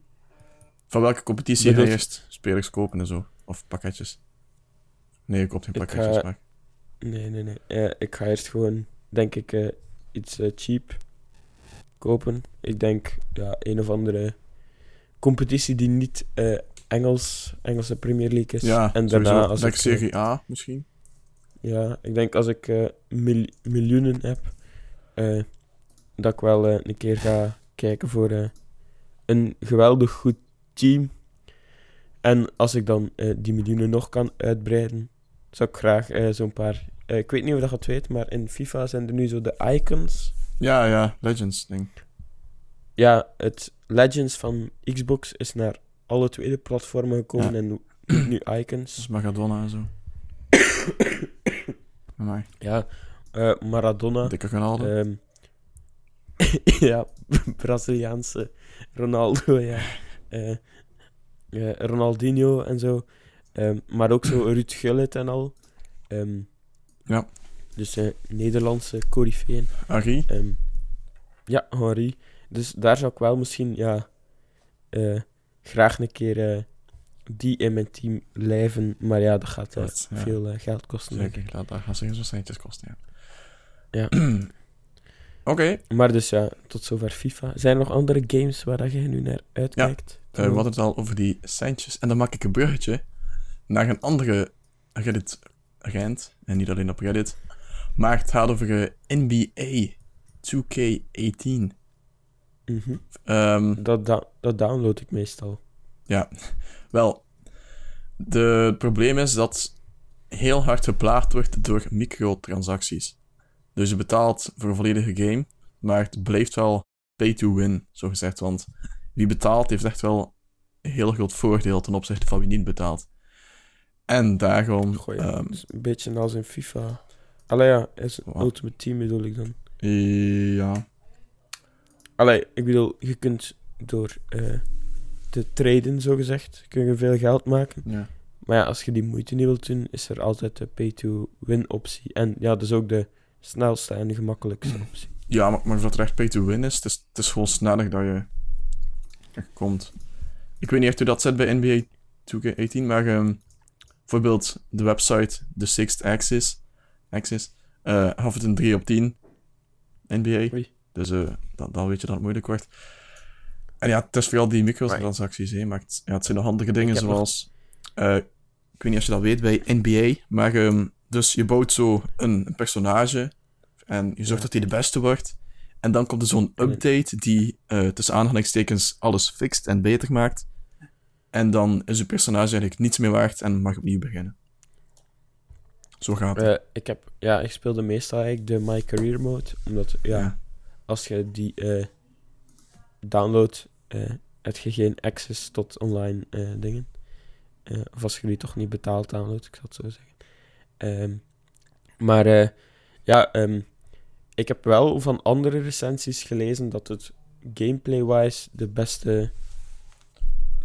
S1: Van welke competitie ga je eerst spelers kopen en zo? Of pakketjes? Nee, je koopt geen pakketjes,
S2: ga-
S1: maar...
S2: Nee, nee, nee. Eh, ik ga eerst gewoon, denk ik, eh, iets eh, cheap kopen. Ik denk, ja, een of andere competitie die niet eh, Engels, Engelse Premier League is.
S1: Ja,
S2: en daarna, als
S1: denk
S2: ik, eh,
S1: Serie A misschien.
S2: Ja, ik denk als ik mil- miljoenen heb, eh, dat ik wel eh, een keer ga kijken voor een geweldig goed team. En als ik dan die miljoenen nog kan uitbreiden, zou ik graag zo'n paar... ik weet niet of dat je het weet, maar in FIFA zijn er nu zo de icons.
S1: Ja, ja, Legends ding.
S2: Ja, het Legends van Xbox is naar alle tweede platformen gekomen
S1: Ja.
S2: en nu- nu
S1: Dus
S2: icons.
S1: Magadona en zo. Amai,
S2: Ja, eh, Maradona.
S1: dikke Ronaldo.
S2: Ehm, ja, Braziliaanse Ronaldo, ja. Eh, eh, Ronaldinho en zo. Ehm, maar ook zo Ruud Gullit en al. Ehm,
S1: Ja.
S2: Dus eh, Nederlandse corifeeën.
S1: Arie.
S2: Ehm, ja, Henri. Dus daar zou ik wel misschien, ja, eh, graag een keer eh, die in mijn team lijven. Maar ja, dat gaat eh,
S1: Dat, ja.
S2: veel eh, geld kosten. denk ik.
S1: Zeker, dat, dat gaat zeker zo'n centjes kosten, ja.
S2: Ja.
S1: Oké,
S2: Maar dus ja, tot zover FIFA. Zijn er nog andere games waar dat je nu naar uitkijkt?
S1: eh, we hadden het al over die centjes. En dan maak ik een bruggetje naar een andere Reddit-agent. En niet alleen op Reddit. Maar het gaat over eh, NBA 2K18.
S2: Mhm.
S1: Ehm,
S2: dat, da- dat download ik meestal.
S1: Wel, de- het probleem is dat heel hard geplaagd wordt door microtransacties. Dus je betaalt voor een volledige game, maar het blijft wel pay to win, zo gezegd. Want wie betaalt heeft echt wel een heel groot voordeel ten opzichte van wie niet betaalt. En daarom... Ehm,
S2: een beetje als in FIFA. Allee ja, is
S1: Wat?
S2: Ultimate Team bedoel ik dan.
S1: ja,
S2: Allee, ik bedoel, je kunt door eh, te traden, zogezegd, kun je veel geld maken.
S1: ja.
S2: Maar ja, als je die moeite niet wilt doen, is er altijd de pay-to-win optie. En ja, dat is ook de snelste en de gemakkelijkste optie.
S1: Ja, maar, maar wat er echt pay to win is, het is, het is gewoon sneller dat je komt. Ik weet niet echt hoe dat zit bij NBA 2K18, maar ehm, bijvoorbeeld de website The Sixth Axis, Axis eh gaf het een 3 op 10 NBA.
S2: Oei.
S1: Dus eh, dan, dan weet je dat het moeilijk wordt. En ja, het is vooral die microtransacties, hè, maar het, ja, het zijn nog handige dingen zoals... eh, ik weet niet of je dat weet bij NBA, maar ehm, dus je bouwt zo een, een personage en je zorgt dat hij de beste wordt. En dan komt er zo'n update die eh, tussen aanhalingstekens alles fixt en beter maakt. En dan is je personage eigenlijk niets meer waard en mag opnieuw beginnen. Zo gaat het.
S2: Eh, ik, heb, ja, ik speelde meestal eigenlijk de My Career mode. Omdat, ja,
S1: Ja.
S2: als je die downloadt, eh heb je geen access tot online eh, dingen. Eh, of als je die toch niet betaald downloadt, ik zal het zo zeggen. Ehm, maar eh, ja, ehm, ik heb wel van andere recensies gelezen dat het gameplay-wise de beste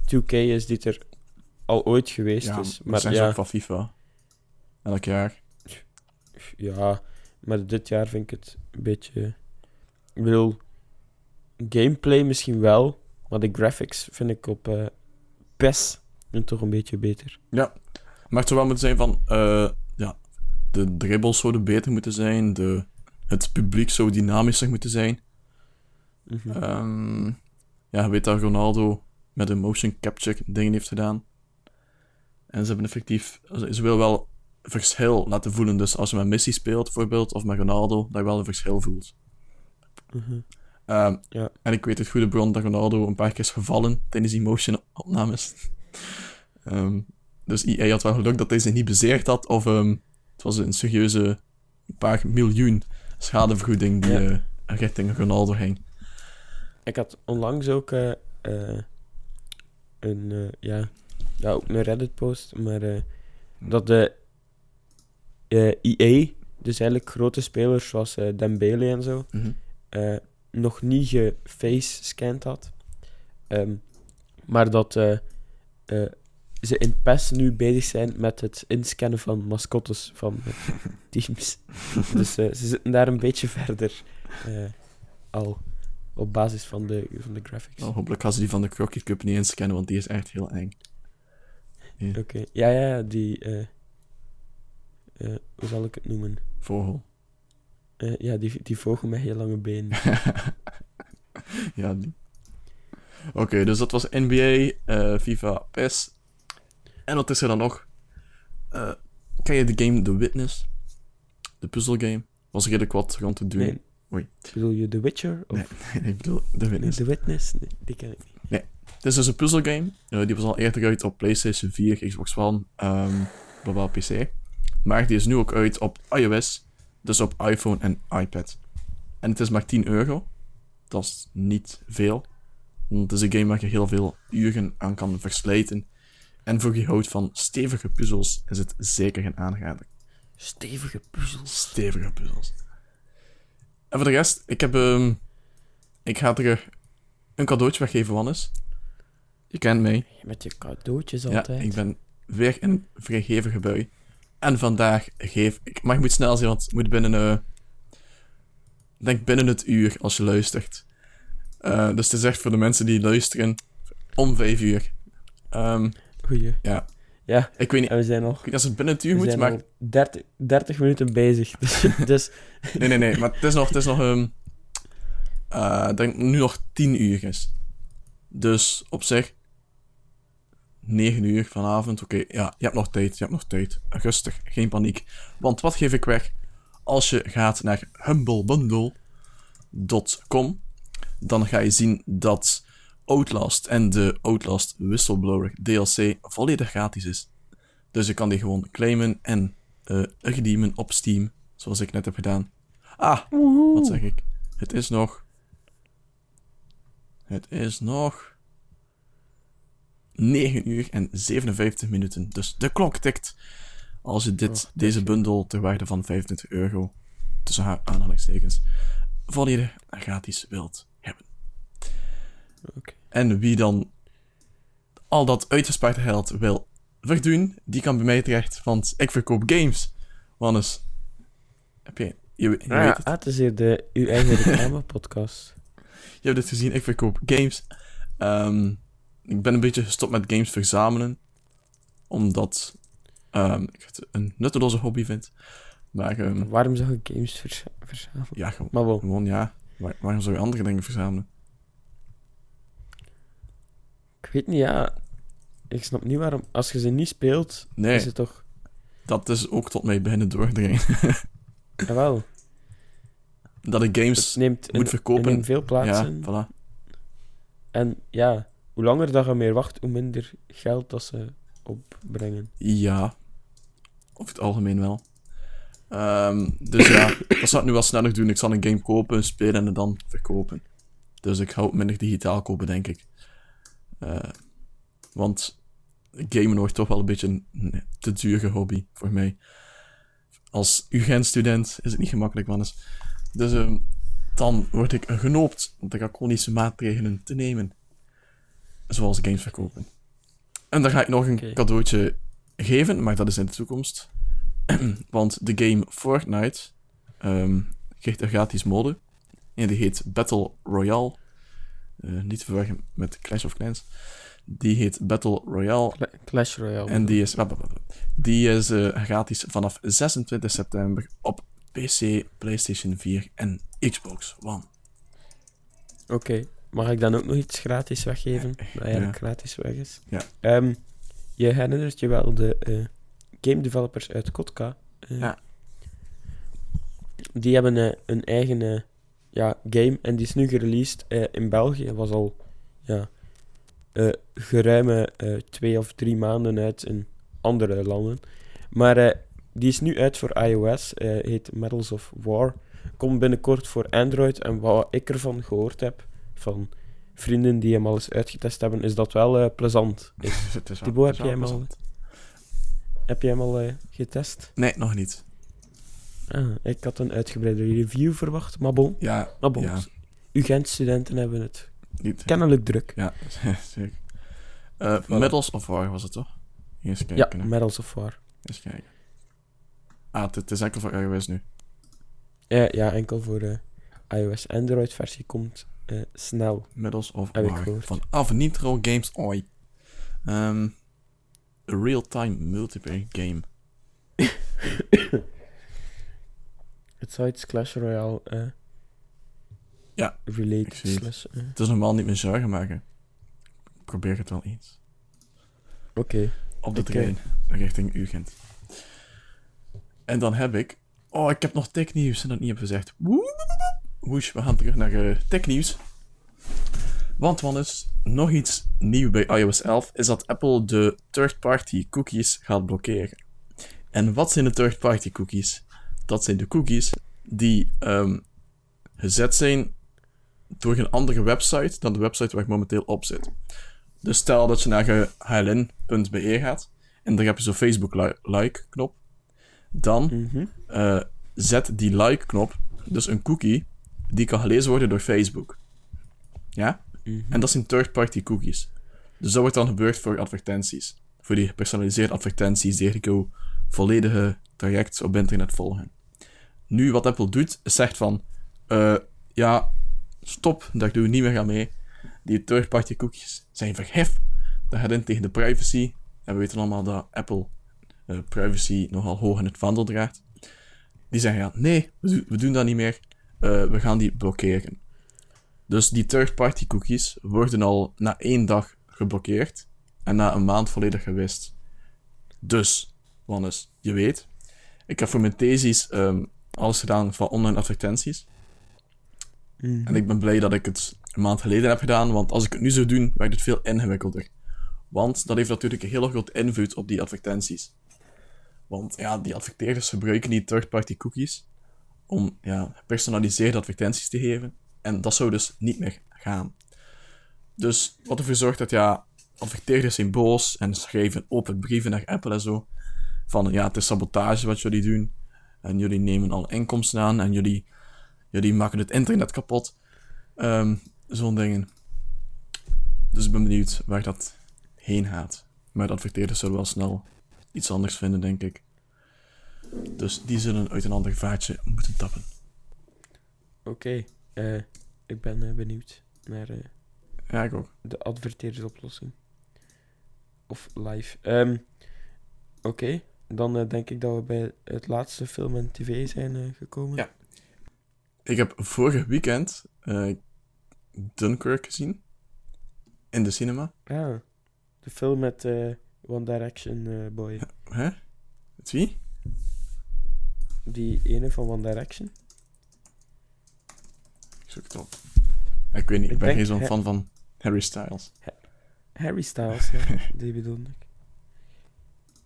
S2: 2K is die er al ooit geweest
S1: ja,
S2: is. Maar
S1: zijn
S2: ja,
S1: ook van FIFA. Elk jaar.
S2: Ja, maar dit jaar vind ik het een beetje. Ik bedoel, gameplay misschien wel, maar de graphics vind ik op eh PES toch een beetje beter.
S1: Maar het zou wel moeten zijn van... eh, ja, de dribbles zouden beter moeten zijn. De, het publiek zou dynamischer moeten zijn.
S2: Mhm.
S1: Ehm, ja, je weet dat Ronaldo met een motion capture dingen heeft gedaan. En ze hebben effectief... Ze wil wel verschil laten voelen. Dus als je met Messi speelt, bijvoorbeeld, of met Ronaldo, dat je wel een verschil voelt.
S2: Mhm.
S1: Ehm,
S2: Ja.
S1: En ik weet het goede bron dat Ronaldo een paar keer is gevallen tijdens die motion opnames. Ehm, dus EA had wel geluk dat hij zich niet bezeerd had, of ehm, het was een serieuze paar miljoen schadevergoeding die
S2: Ja.
S1: eh, richting Ronaldo ging.
S2: Ik had onlangs ook eh, eh, een, ja, ja, ook een Reddit-post, maar eh, dat de EA, dus eigenlijk grote spelers zoals Dembele en zo, eh, nog niet geface-scanned had. Ehm, maar dat eh, eh, ze in PES nu bezig zijn met het inscannen van mascottes van teams. dus eh, ze zitten daar een beetje verder al op basis van de, van de graphics.
S1: Nou, hopelijk gaan ze die van de Crockett Cup niet inscannen, want die is echt heel eng.
S2: Oké, ja, ja, ja, die. hoe zal ik het noemen?
S1: Vogel.
S2: Eh, ja, die, die vogel met heel lange benen.
S1: ja, die. Oké, dus dat was NBA, eh, FIFA, PES. En wat is er dan nog? Eh ken je de game The Witness? De puzzelgame? Was redelijk wat rond te doen.
S2: Nee.
S1: Oei.
S2: Bedoel je The Witcher? Of
S1: Nee, ik bedoel The
S2: nee,
S1: Witness.
S2: The Witness? Nee, die ken ik niet.
S1: Het is dus een puzzelgame. Eh, die was al eerder uit op PlayStation 4, Xbox One, um, blablabla PC. Maar die is nu ook uit op iOS, dus op iPhone en iPad. En het is maar 10 euro. Dat is niet veel. Het is een game waar je heel veel uren aan kan verslijten. En voor je houdt van stevige puzzels is het zeker een aanrader.
S2: Stevige puzzels.
S1: Stevige puzzels. En voor de rest, ik heb... ehm, ik ga er een cadeautje weggeven, Wannes. Je kent mij.
S2: Met je cadeautjes
S1: Ja,
S2: altijd.
S1: ik ben weer in een vrijgevige bui. En vandaag geef ik... Maar je moet snel zijn, want het moet binnen... eh ik denk binnen het uur, als je luistert. Eh, dus het is echt voor de mensen die luisteren om vijf uur. Ehm,
S2: Goeie.
S1: Ja.
S2: Ja,
S1: ik weet niet,
S2: en we zijn nog,
S1: als het binnen het uur moet, maar...
S2: al 30, 30 minuten bezig. Dus, dus
S1: Nee, nee, nee, maar het is nog... Het is nog uh, denk nu nog 10 uur is. Dus op zich 9 uur vanavond. Oké, ja, je hebt nog tijd, je hebt nog tijd. Rustig, geen paniek. Want wat geef ik weg? Als je gaat naar humblebundle.com, dan ga je zien dat Outlast en de Outlast Whistleblower DLC volledig gratis is. Dus je kan die gewoon claimen en uh, redeemen op Steam, zoals ik net heb gedaan. Ah, wat zeg ik? Het is nog. Het is nog. 9 uur en 57 minuten. Dus de klok tikt. Als je dit, oh, deze bundel ter waarde van 25 euro, tussen haar aanhalingstekens, volledig gratis wilt hebben. Okay. En wie dan al dat uitgespaard geld wil verdoen, die kan bij mij terecht, want ik verkoop games. Wannes, heb je... Je, je
S2: ah, weet het. Ah, het is hier de, uw eigen reclame-podcast.
S1: je hebt het gezien, ik verkoop games. Um, ik ben een beetje gestopt met games verzamelen. Omdat um, ik het een nutteloze hobby vind. Maar, um,
S2: waarom zou je games verzamelen?
S1: Ja, gewoon, maar wel. gewoon ja. Waar, waarom zou je andere dingen verzamelen?
S2: Ik weet niet, ja. Ik snap niet waarom. Als je ze niet speelt, nee, is het toch...
S1: Dat is ook tot mij beginnen doordringen.
S2: Jawel.
S1: Dat ik games neemt moet verkopen.
S2: in veel plaatsen.
S1: Ja, voilà.
S2: En ja, hoe langer dat je meer wacht, hoe minder geld dat ze opbrengen.
S1: Ja, over het algemeen wel. Um, dus ja, dat zou ik nu wel sneller doen. Ik zal een game kopen, spelen en dan verkopen. Dus ik ga ook minder digitaal kopen, denk ik. Uh, want gamen wordt toch wel een beetje een te dure hobby voor mij. Als UGent-student is het niet gemakkelijk, mannes. Dus um, dan word ik genoopt draconische maatregelen te nemen zoals games verkopen. En dan ga ik nog een cadeautje geven, maar dat is in de toekomst. Want de game Fortnite um, krijgt een gratis mode. En die heet Battle Royale. Uh, niet te verwarren met Clash of Clans. Die heet Battle Royale.
S2: Clash Royale.
S1: En die is, die is uh, gratis vanaf 26 september op PC, PlayStation 4 en Xbox One.
S2: Oké. Mag ik dan ook nog iets gratis weggeven? Dat eigenlijk gratis weg is.
S1: Ja.
S2: Um, je herinnert je wel de uh, game developers uit Kotka.
S1: Uh, ja.
S2: Die hebben uh, een eigen ja, game en die is nu gereleased in België. Was al ja, geruime twee of drie maanden uit in andere landen. Maar die is nu uit voor iOS. heet Medals of War. Komt binnenkort voor Android. En wat ik ervan gehoord heb van vrienden die hem al eens uitgetest hebben, is dat wel uh, plezant. Is. Thibaut, heb jij hem al, heb jij hem al getest?
S1: Nee, nog niet.
S2: Ah, ik had een uitgebreide review verwacht, maar bon.
S1: Ja,
S2: maar bon.
S1: Ja.
S2: UGent-studenten hebben het niet, kennelijk druk.
S1: Ja, zeker. Uh, Medals of War was het toch? Eens kijken.
S2: Ja, Medals of War.
S1: Eens kijken. Ah, het, is enkel voor iOS nu.
S2: Ja, ja enkel voor de iOS. Android-versie komt uh, snel.
S1: Medals of War. Van Af Nitro Games Oi. Um, a real-time multiplayer game.
S2: Het zou iets Clash Royale uh,
S1: ja,
S2: related slash,
S1: uh. Het is normaal niet meer zorgen maken. Ik probeer het wel eens.
S2: Oké. Okay.
S1: Op de trein, richting Ugent. En dan heb ik... Oh, ik heb nog technieuws en dat niet heb gezegd. Woe! Woesh, we gaan terug naar uh, technieuws. Want wat is nog iets nieuw bij iOS 11 is dat Apple de third-party cookies gaat blokkeren. En wat zijn de third-party cookies? Dat zijn de cookies die um, gezet zijn door een andere website dan de website waar ik momenteel op zit. Dus stel dat je naar hln.be gaat en daar heb je zo'n Facebook like-knop. Dan uh, zet die like-knop dus een cookie die kan gelezen worden door Facebook. Ja? Mhm. En dat zijn third-party cookies. Dus dat wordt dan gebeurd voor advertenties. Voor die gepersonaliseerde advertenties die eigenlijk volledige traject op internet volgen. Nu, wat Apple doet, is zegt van... Uh, ja, stop, daar doen we niet meer aan mee. Die third-party cookies zijn verhef. Dat gaat in tegen de privacy. En we weten allemaal dat Apple uh, privacy nogal hoog in het vaandel draagt. Die zeggen ja, nee, we doen dat niet meer. Uh, we gaan die blokkeren. Dus die third-party cookies worden al na één dag geblokkeerd en na een maand volledig gewist. Dus, Wannes, je weet, ik heb voor mijn thesis ehm, alles gedaan van online advertenties.
S2: Mhm.
S1: En ik ben blij dat ik het een maand geleden heb gedaan, want als ik het nu zou doen, werkt het veel ingewikkelder. Want dat heeft natuurlijk een hele grote invloed op die advertenties. Want ja, die adverteerders gebruiken die third-party cookies om ja, gepersonaliseerde advertenties te geven. En dat zou dus niet meer gaan. Dus wat ervoor zorgt dat ja, adverteerders zijn boos en schrijven open brieven naar Apple en zo. Van ja, het is sabotage wat jullie doen. En jullie nemen alle inkomsten aan en jullie, jullie maken het internet kapot. Ehm, Zo'n dingen. Dus ik ben benieuwd waar dat heen gaat. Maar de adverteerders zullen wel snel iets anders vinden, denk ik. Dus die zullen uit een ander vaatje moeten tappen.
S2: Oké, eh, ik ben eh, benieuwd naar eh,
S1: Ja, ik ook.
S2: de adverteerdersoplossing. Of live. Ehm, Oké, dan denk ik dat we bij het laatste film en tv zijn gekomen.
S1: Ja. Ik heb vorig weekend Dunkirk gezien. In de cinema.
S2: Ah, de film met One Direction Boy.
S1: Hè? Met wie?
S2: Die ene van One Direction.
S1: Ik zoek het op. Ik weet niet, ik,
S2: Ik
S1: ben geen zo'n fan van Harry Styles.
S2: Harry Styles, ja, die bedoelde ik.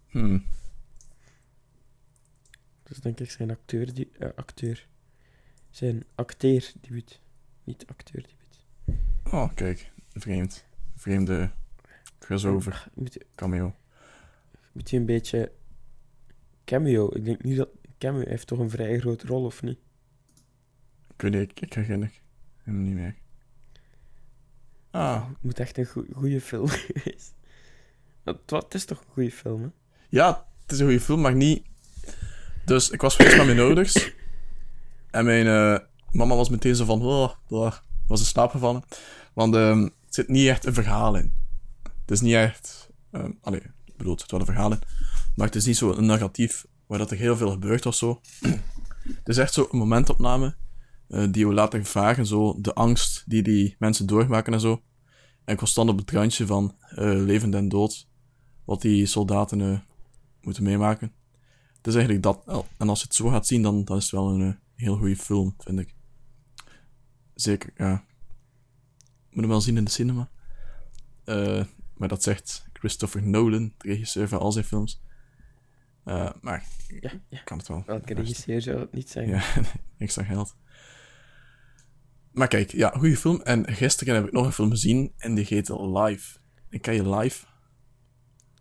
S1: Hmm.
S2: Dat is denk ik zijn acteur, die, eh, acteur. Zijn acteerdebuut. Niet acteurdebuut.
S1: Oh, kijk. Vreemd. Vreemde crossover
S2: Moet,
S1: cameo.
S2: moet je een beetje... Cameo. Ik denk niet dat... Cameo heeft toch een vrij grote rol, of niet?
S1: Ik weet niet, ik, ik herinner hem niet meer. Ah.
S2: Het moet echt een goede film geweest. Het, is toch een goede film, hè?
S1: Ja, het is een goede film, maar niet... Dus ik was geweest met mijn ouders. En mijn eh, mama was meteen zo van... Oh, daar was in slaap gevallen. Want ehm, er zit niet echt een verhaal in. Het is niet echt... ehm allee, ik bedoel, het zit wel een verhaal in. Maar het is niet zo een narratief waar dat er heel veel gebeurt of zo. Het is echt zo een momentopname eh, die we laten vragen. Zo de angst die die mensen doormaken en zo. En constant op het randje van eh levend en dood. Wat die soldaten eh, moeten meemaken. Het is eigenlijk dat. En als je het zo gaat zien, dan, is het wel een heel goede film, vind ik. Zeker, ja. Moet hem wel zien in de cinema. Maar dat zegt Christopher Nolan, de regisseur van al zijn films. Eh, maar
S2: Ja, ja.
S1: kan het wel.
S2: Welke regisseur zou het niet zijn?
S1: Ja, extra geld. Maar kijk, ja, goede film. En gisteren heb ik nog een film gezien en die heet Live. Ik ken je Live?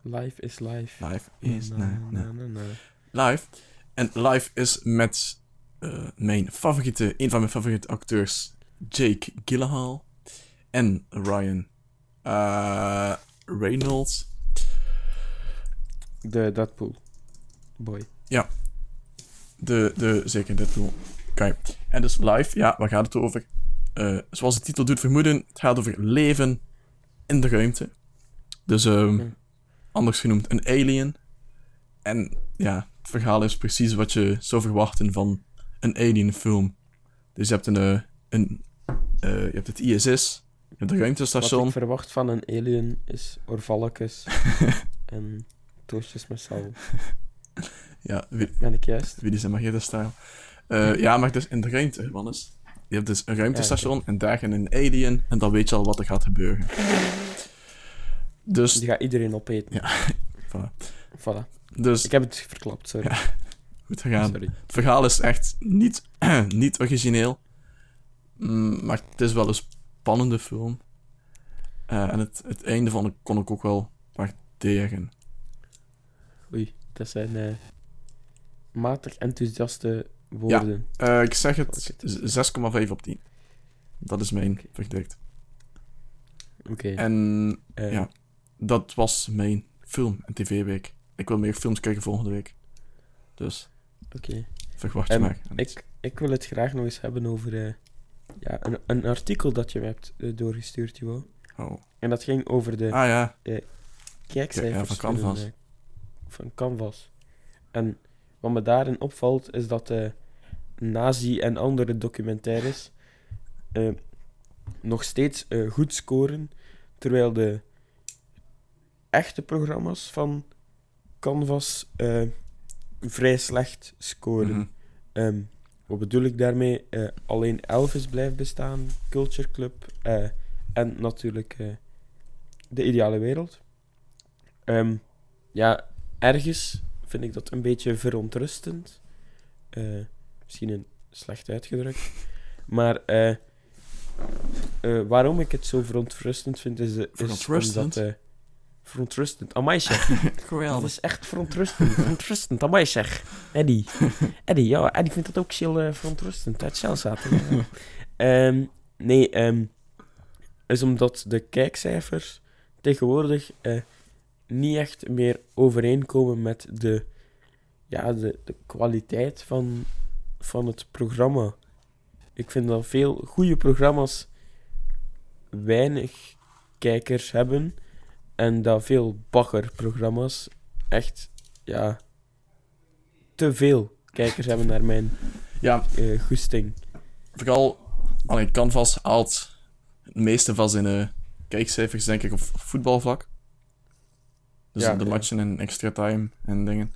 S2: Life is life.
S1: Live is...
S2: Na,
S1: nee, nee.
S2: na, na, na.
S1: Live. En Live is met eh, mijn favoriete, een van mijn favoriete acteurs, Jake Gyllenhaal en Ryan eh, Reynolds.
S2: De Deadpool. Boy.
S1: De, de, zeker Deadpool. Oké. En dus Live, ja, waar gaat het over? Eh, zoals de titel doet vermoeden, het gaat over leven in de ruimte. Dus, ehm,
S2: Hm.
S1: anders genoemd, een alien. En ja, het verhaal is precies wat je zou verwachten van een alien film. Dus je hebt een, eh, een eh, je hebt het ISS, je hebt het
S2: Wat
S1: ruimtestation.
S2: ik verwacht van een alien is orvalletjes en toastjes met zalm.
S1: Ja, wie,
S2: Ben ik juist?
S1: wie die zijn magnetenstijl. Eh ja, maar dus in de ruimte, Wannes. Je hebt dus een ruimtestation en daar een alien en dan weet je al wat er gaat gebeuren. Dus,
S2: Die gaat iedereen opeten.
S1: Ja. voilà.
S2: Voilà.
S1: dus
S2: Ik heb het verklapt, sorry.
S1: goed gegaan.
S2: Sorry.
S1: Het verhaal is echt niet, niet origineel. Mm, maar het is wel een spannende film. Eh, en het, het einde van kon ik ook wel waarderen.
S2: Oei, dat zijn eh, matig enthousiaste woorden.
S1: Eh, ik zeg het
S2: Oké.
S1: z- 6,5 op 10. Dat is mijn verdict.
S2: Oké.
S1: En
S2: eh,
S1: ja. dat was mijn film- en tv-week. Ik wil meer films kijken volgende week. Dus
S2: Oké.
S1: verwacht je maar.
S2: Ik, ik wil het graag nog eens hebben over ja, een, een artikel dat je me hebt doorgestuurd, Joe.
S1: Oh.
S2: En dat ging over de
S1: Ah ja,
S2: kijkcijfers
S1: Ja, van Canvas.
S2: Een, eh, van Canvas. En wat me daarin opvalt, is dat de Nazi en andere documentaires eh, nog steeds eh, goed scoren, terwijl de echte programma's van Canvas eh, vrij slecht scoren.
S1: Mhm.
S2: Ehm, wat bedoel ik daarmee? Eh, alleen Elvis blijft bestaan, Culture Club eh, en natuurlijk eh, de ideale wereld. Ehm, ja, ergens vind ik dat een beetje verontrustend. Eh, misschien een slecht uitgedrukt. Maar eh, eh, waarom ik het zo verontrustend vind, is, is
S1: Verontrustend?
S2: omdat... verontrustend. Amai, zeg. Dat is echt verontrustend. verontrustend. Amai zeg. Eddie. Eddie, ja. Eddie vindt dat ook heel verontrustend. Uit Shell zaten. Ja. Ehm, nee, ehm is omdat de kijkcijfers tegenwoordig niet echt meer overeenkomen met de, ja, de, de kwaliteit van, van het programma. Ik vind dat veel goede programma's weinig kijkers hebben. En dat veel baggerprogramma's echt, ja, te veel kijkers hebben naar mijn
S1: Ja,
S2: eh, goesting.
S1: vooral... Allee, Canvas haalt het meeste van zijn eh, kijkcijfers, denk ik, op voetbalvlak. Dus
S2: Ja,
S1: de matchen en extra time en dingen.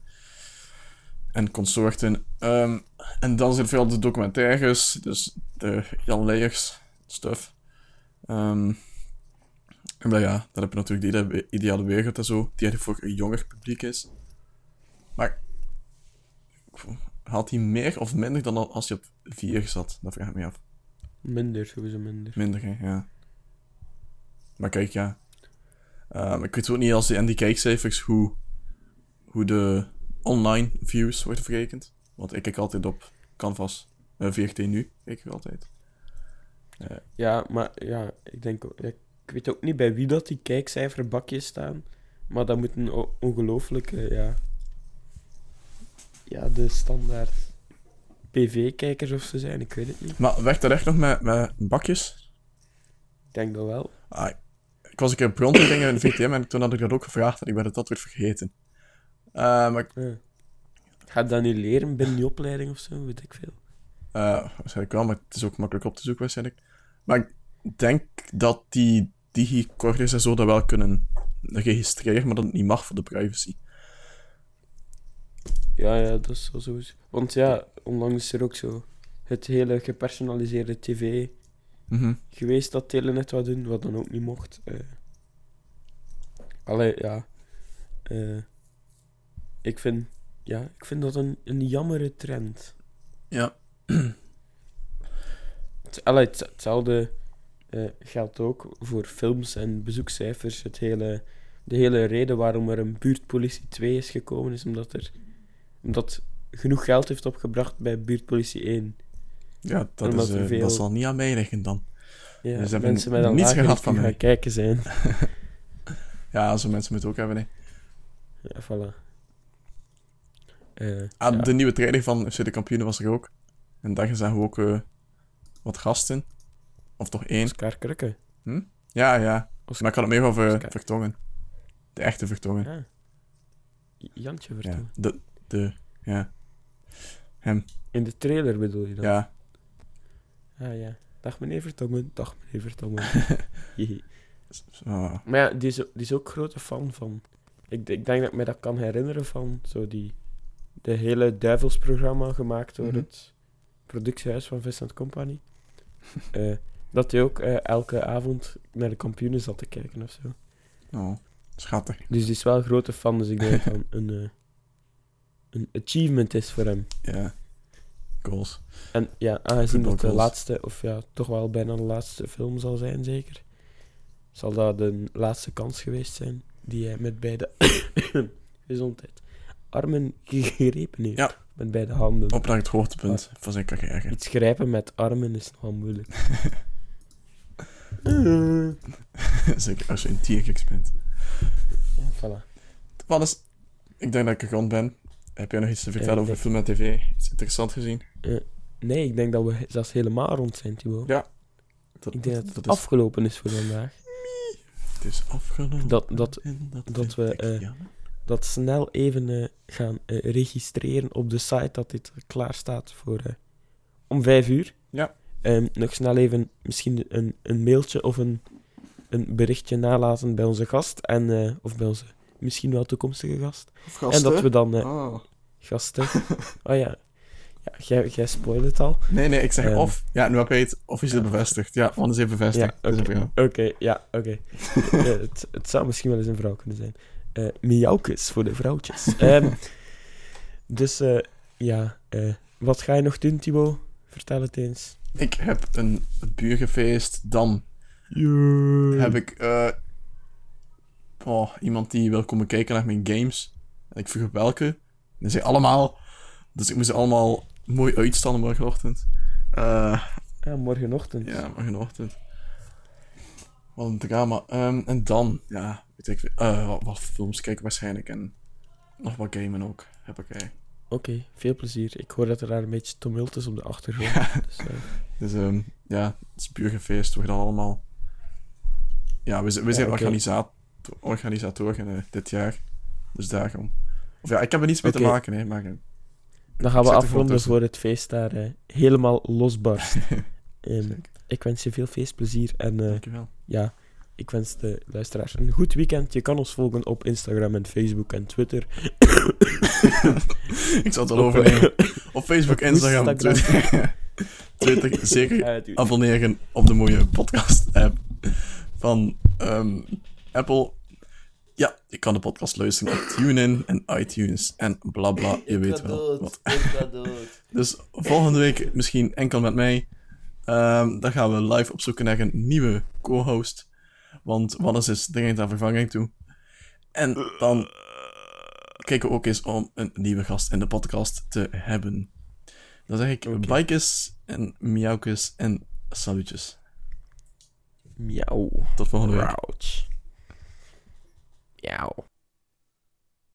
S1: En consorten. Ehm, en dan zijn veel de documentaires, dus de Jan Leijers stuff. Ehm, en dan ja, dan heb je natuurlijk de ide- ideale wereld en zo, die eigenlijk voor een jonger publiek is. Maar haalt hij meer of minder dan al- als je op 4 zat? Dat vraag ik me af.
S2: Minder, sowieso minder.
S1: Minder, hè, ja. Maar kijk, ja. Ehm, ik weet ook niet als die, en die kijkcijfers hoe, hoe de online views worden verrekend. Want ik kijk altijd op Canvas. eh VRT nu, kijk ik altijd.
S2: Ja, maar ja, ik denk ik weet ook niet bij wie dat die kijkcijferbakjes staan. Maar dat moet een o- ongelooflijke, ja. Ja, de standaard PV-kijkers of zo zijn, ik weet het niet.
S1: Maar werkt dat echt nog met, met bakjes?
S2: Ik denk dat wel.
S1: Ah, ik was een keer bronverdingen in de VTM en toen had ik dat ook gevraagd en ik ben het dat weer vergeten. Maar ik-
S2: Ja. Ga je dat nu leren binnen die opleiding of zo? Weet ik veel.
S1: eh, waarschijnlijk wel, maar het is ook makkelijk op te zoeken waarschijnlijk. Maar ik denk dat die digicorders en zo dat wel kunnen registreren, maar dat het niet mag voor de privacy.
S2: Ja, ja, dat is wel zo. Want ja, onlangs is er ook zo het hele gepersonaliseerde tv
S1: Mhm.
S2: geweest dat Telenet wou doen, wat dan ook niet mocht. eh Allee, ja. Eh, ik, vind, ja ik vind dat een, een jammere trend.
S1: Ja.
S2: Het, allee, het- hetzelfde eh, geldt ook voor films en bezoekcijfers. Het hele, de hele reden waarom er een buurtpolitie 2 is gekomen, is omdat er omdat genoeg geld heeft opgebracht bij buurtpolitie 1.
S1: Ja, dat, is, eh,
S2: veel-
S1: dat zal niet aan mij liggen dan.
S2: Ja,
S1: Dus
S2: mensen met een
S1: niets gehad van
S2: gaan
S1: mij.
S2: kijken zijn.
S1: Ja, zo mensen moeten ook hebben. Hè.
S2: Ja, voilà. Eh,
S1: Ah,
S2: ja.
S1: De nieuwe trailer van FC de Kampioenen was er ook. En daar zagen we ook eh, wat gasten. Of toch één.
S2: Oscar Krukke.
S1: Ja, ja.
S2: Oscar-
S1: Maar ik had het meer over
S2: Oscar.
S1: Vertongen. De echte Vertongen.
S2: Ja. Jantje
S1: Ja,
S2: Vertongen.
S1: de, de, ja. Hem,
S2: In de trailer bedoel je dan?
S1: ja.
S2: Ah, ja. Dag meneer Vertongen. Dag meneer Vertongen. Jee.
S1: Ah,
S2: maar ja, die is, ook- die is ook grote fan van... Ik, ik denk dat ik me dat kan herinneren van zo die... De hele Duivelsprogramma gemaakt door
S1: Mhm.
S2: het productiehuis van Vincent Company. Eh, dat hij ook eh, elke avond naar de kampioenen zat te kijken of zo.
S1: oh, schattig.
S2: Dus die is wel een grote fan, dus ik denk dat dat een, eh, een achievement is voor hem.
S1: Ja. Goals.
S2: En ja, aangezien dat de laatste, of ja, toch wel bijna de laatste film zal zijn, zeker, zal dat de laatste kans geweest zijn die hij met beide gezondheid armen gegrepen heeft.
S1: Ja.
S2: Met beide handen.
S1: Op naar het hoogtepunt van zijn carrière.
S2: Iets grijpen met armen is nogal moeilijk. Eh,
S1: Zeker als je een tierkiks bent.
S2: ja, voilà.
S1: Wat is... Ik denk dat ik er rond ben. Heb jij nog iets te vertellen
S2: ik
S1: over
S2: denk-
S1: film en tv? Iets interessant gezien?
S2: Nee, ik denk dat we zelfs helemaal rond zijn, Thibaut.
S1: Ja. Dat,
S2: Ik denk dat het
S1: is,
S2: afgelopen is voor vandaag.
S1: het is afgelopen.
S2: Dat- dat- dat we, eh, dat snel even eh, gaan eh, registreren op de site dat dit klaar staat voor eh, om vijf uur.
S1: Ja.
S2: Ehm, nog snel even misschien een, een mailtje of een, een berichtje nalaten bij onze gast. En, eh, of bij onze misschien wel toekomstige gast.
S1: Of
S2: En dat we dan... eh,
S1: Oh.
S2: gasten... oh ja. Ja, jij, jij spoilt het al.
S1: Nee, nee, ik zeg
S2: Ehm.
S1: of. Ja, nu heb je het officieel bevestigd. Ja, want is even bevestigd.
S2: Ja, oké.
S1: even, ja.
S2: Oké, ja, oké. Eh, het, het zou misschien wel eens een vrouw kunnen zijn. Eh miauwkes voor de vrouwtjes. Ehm, dus eh, ja, eh, wat ga je nog doen, Thibaut? Vertel het eens.
S1: Ik heb een buurgefeest. Dan heb ik eh, oh, iemand die wil komen kijken naar mijn games. En ik vroeg welke. En zei allemaal. Dus ik moest ze allemaal mooi uitstanden morgenochtend. Eh,
S2: Ja, morgenochtend.
S1: ja, morgenochtend. Wat een drama. Ehm, en dan, ja, weet ik eh, wat, wat films kijken waarschijnlijk. En nog wat gamen ook. Heb ik.
S2: Oké, veel plezier. Ik hoor dat er daar een beetje tumult is op de achtergrond. Dus, eh,
S1: Dus ehm, ja, het is buurgefeest. We gaan allemaal. Ja, we, zijn- we zijn organisator, organisatoren eh, dit jaar. Dus daarom. Of ja, ik heb er niets mee te maken, hè, maar. eh,
S2: dan gaan we afronden voor het feest daar eh, helemaal losbarst.
S1: Zeker.
S2: ik wens je veel feestplezier en eh,
S1: Dankjewel.
S2: ja, ik wens de luisteraars een goed weekend. Je kan ons volgen op Instagram en Facebook en Twitter.
S1: ik zal het
S2: Op,
S1: overnemen. Op Facebook,
S2: op
S1: Instagram,
S2: Instagram.
S1: Twitter. Twitter. Zeker abonneren op de mooie podcast-app van ehm, Apple. Ja, je kan de podcast luisteren op TuneIn en iTunes en bla bla. Je weet wel wat. Dus volgende week misschien enkel met mij. Ehm, dan gaan we live op zoek naar een nieuwe co-host. Want Wannes is dringend aan vervanging toe. En dan kijken we ook eens om een nieuwe gast in de podcast te hebben. Dan zeg ik bikes en miauwkes en salutjes.
S2: Miauw.
S1: Tot volgende week.
S2: Miauw.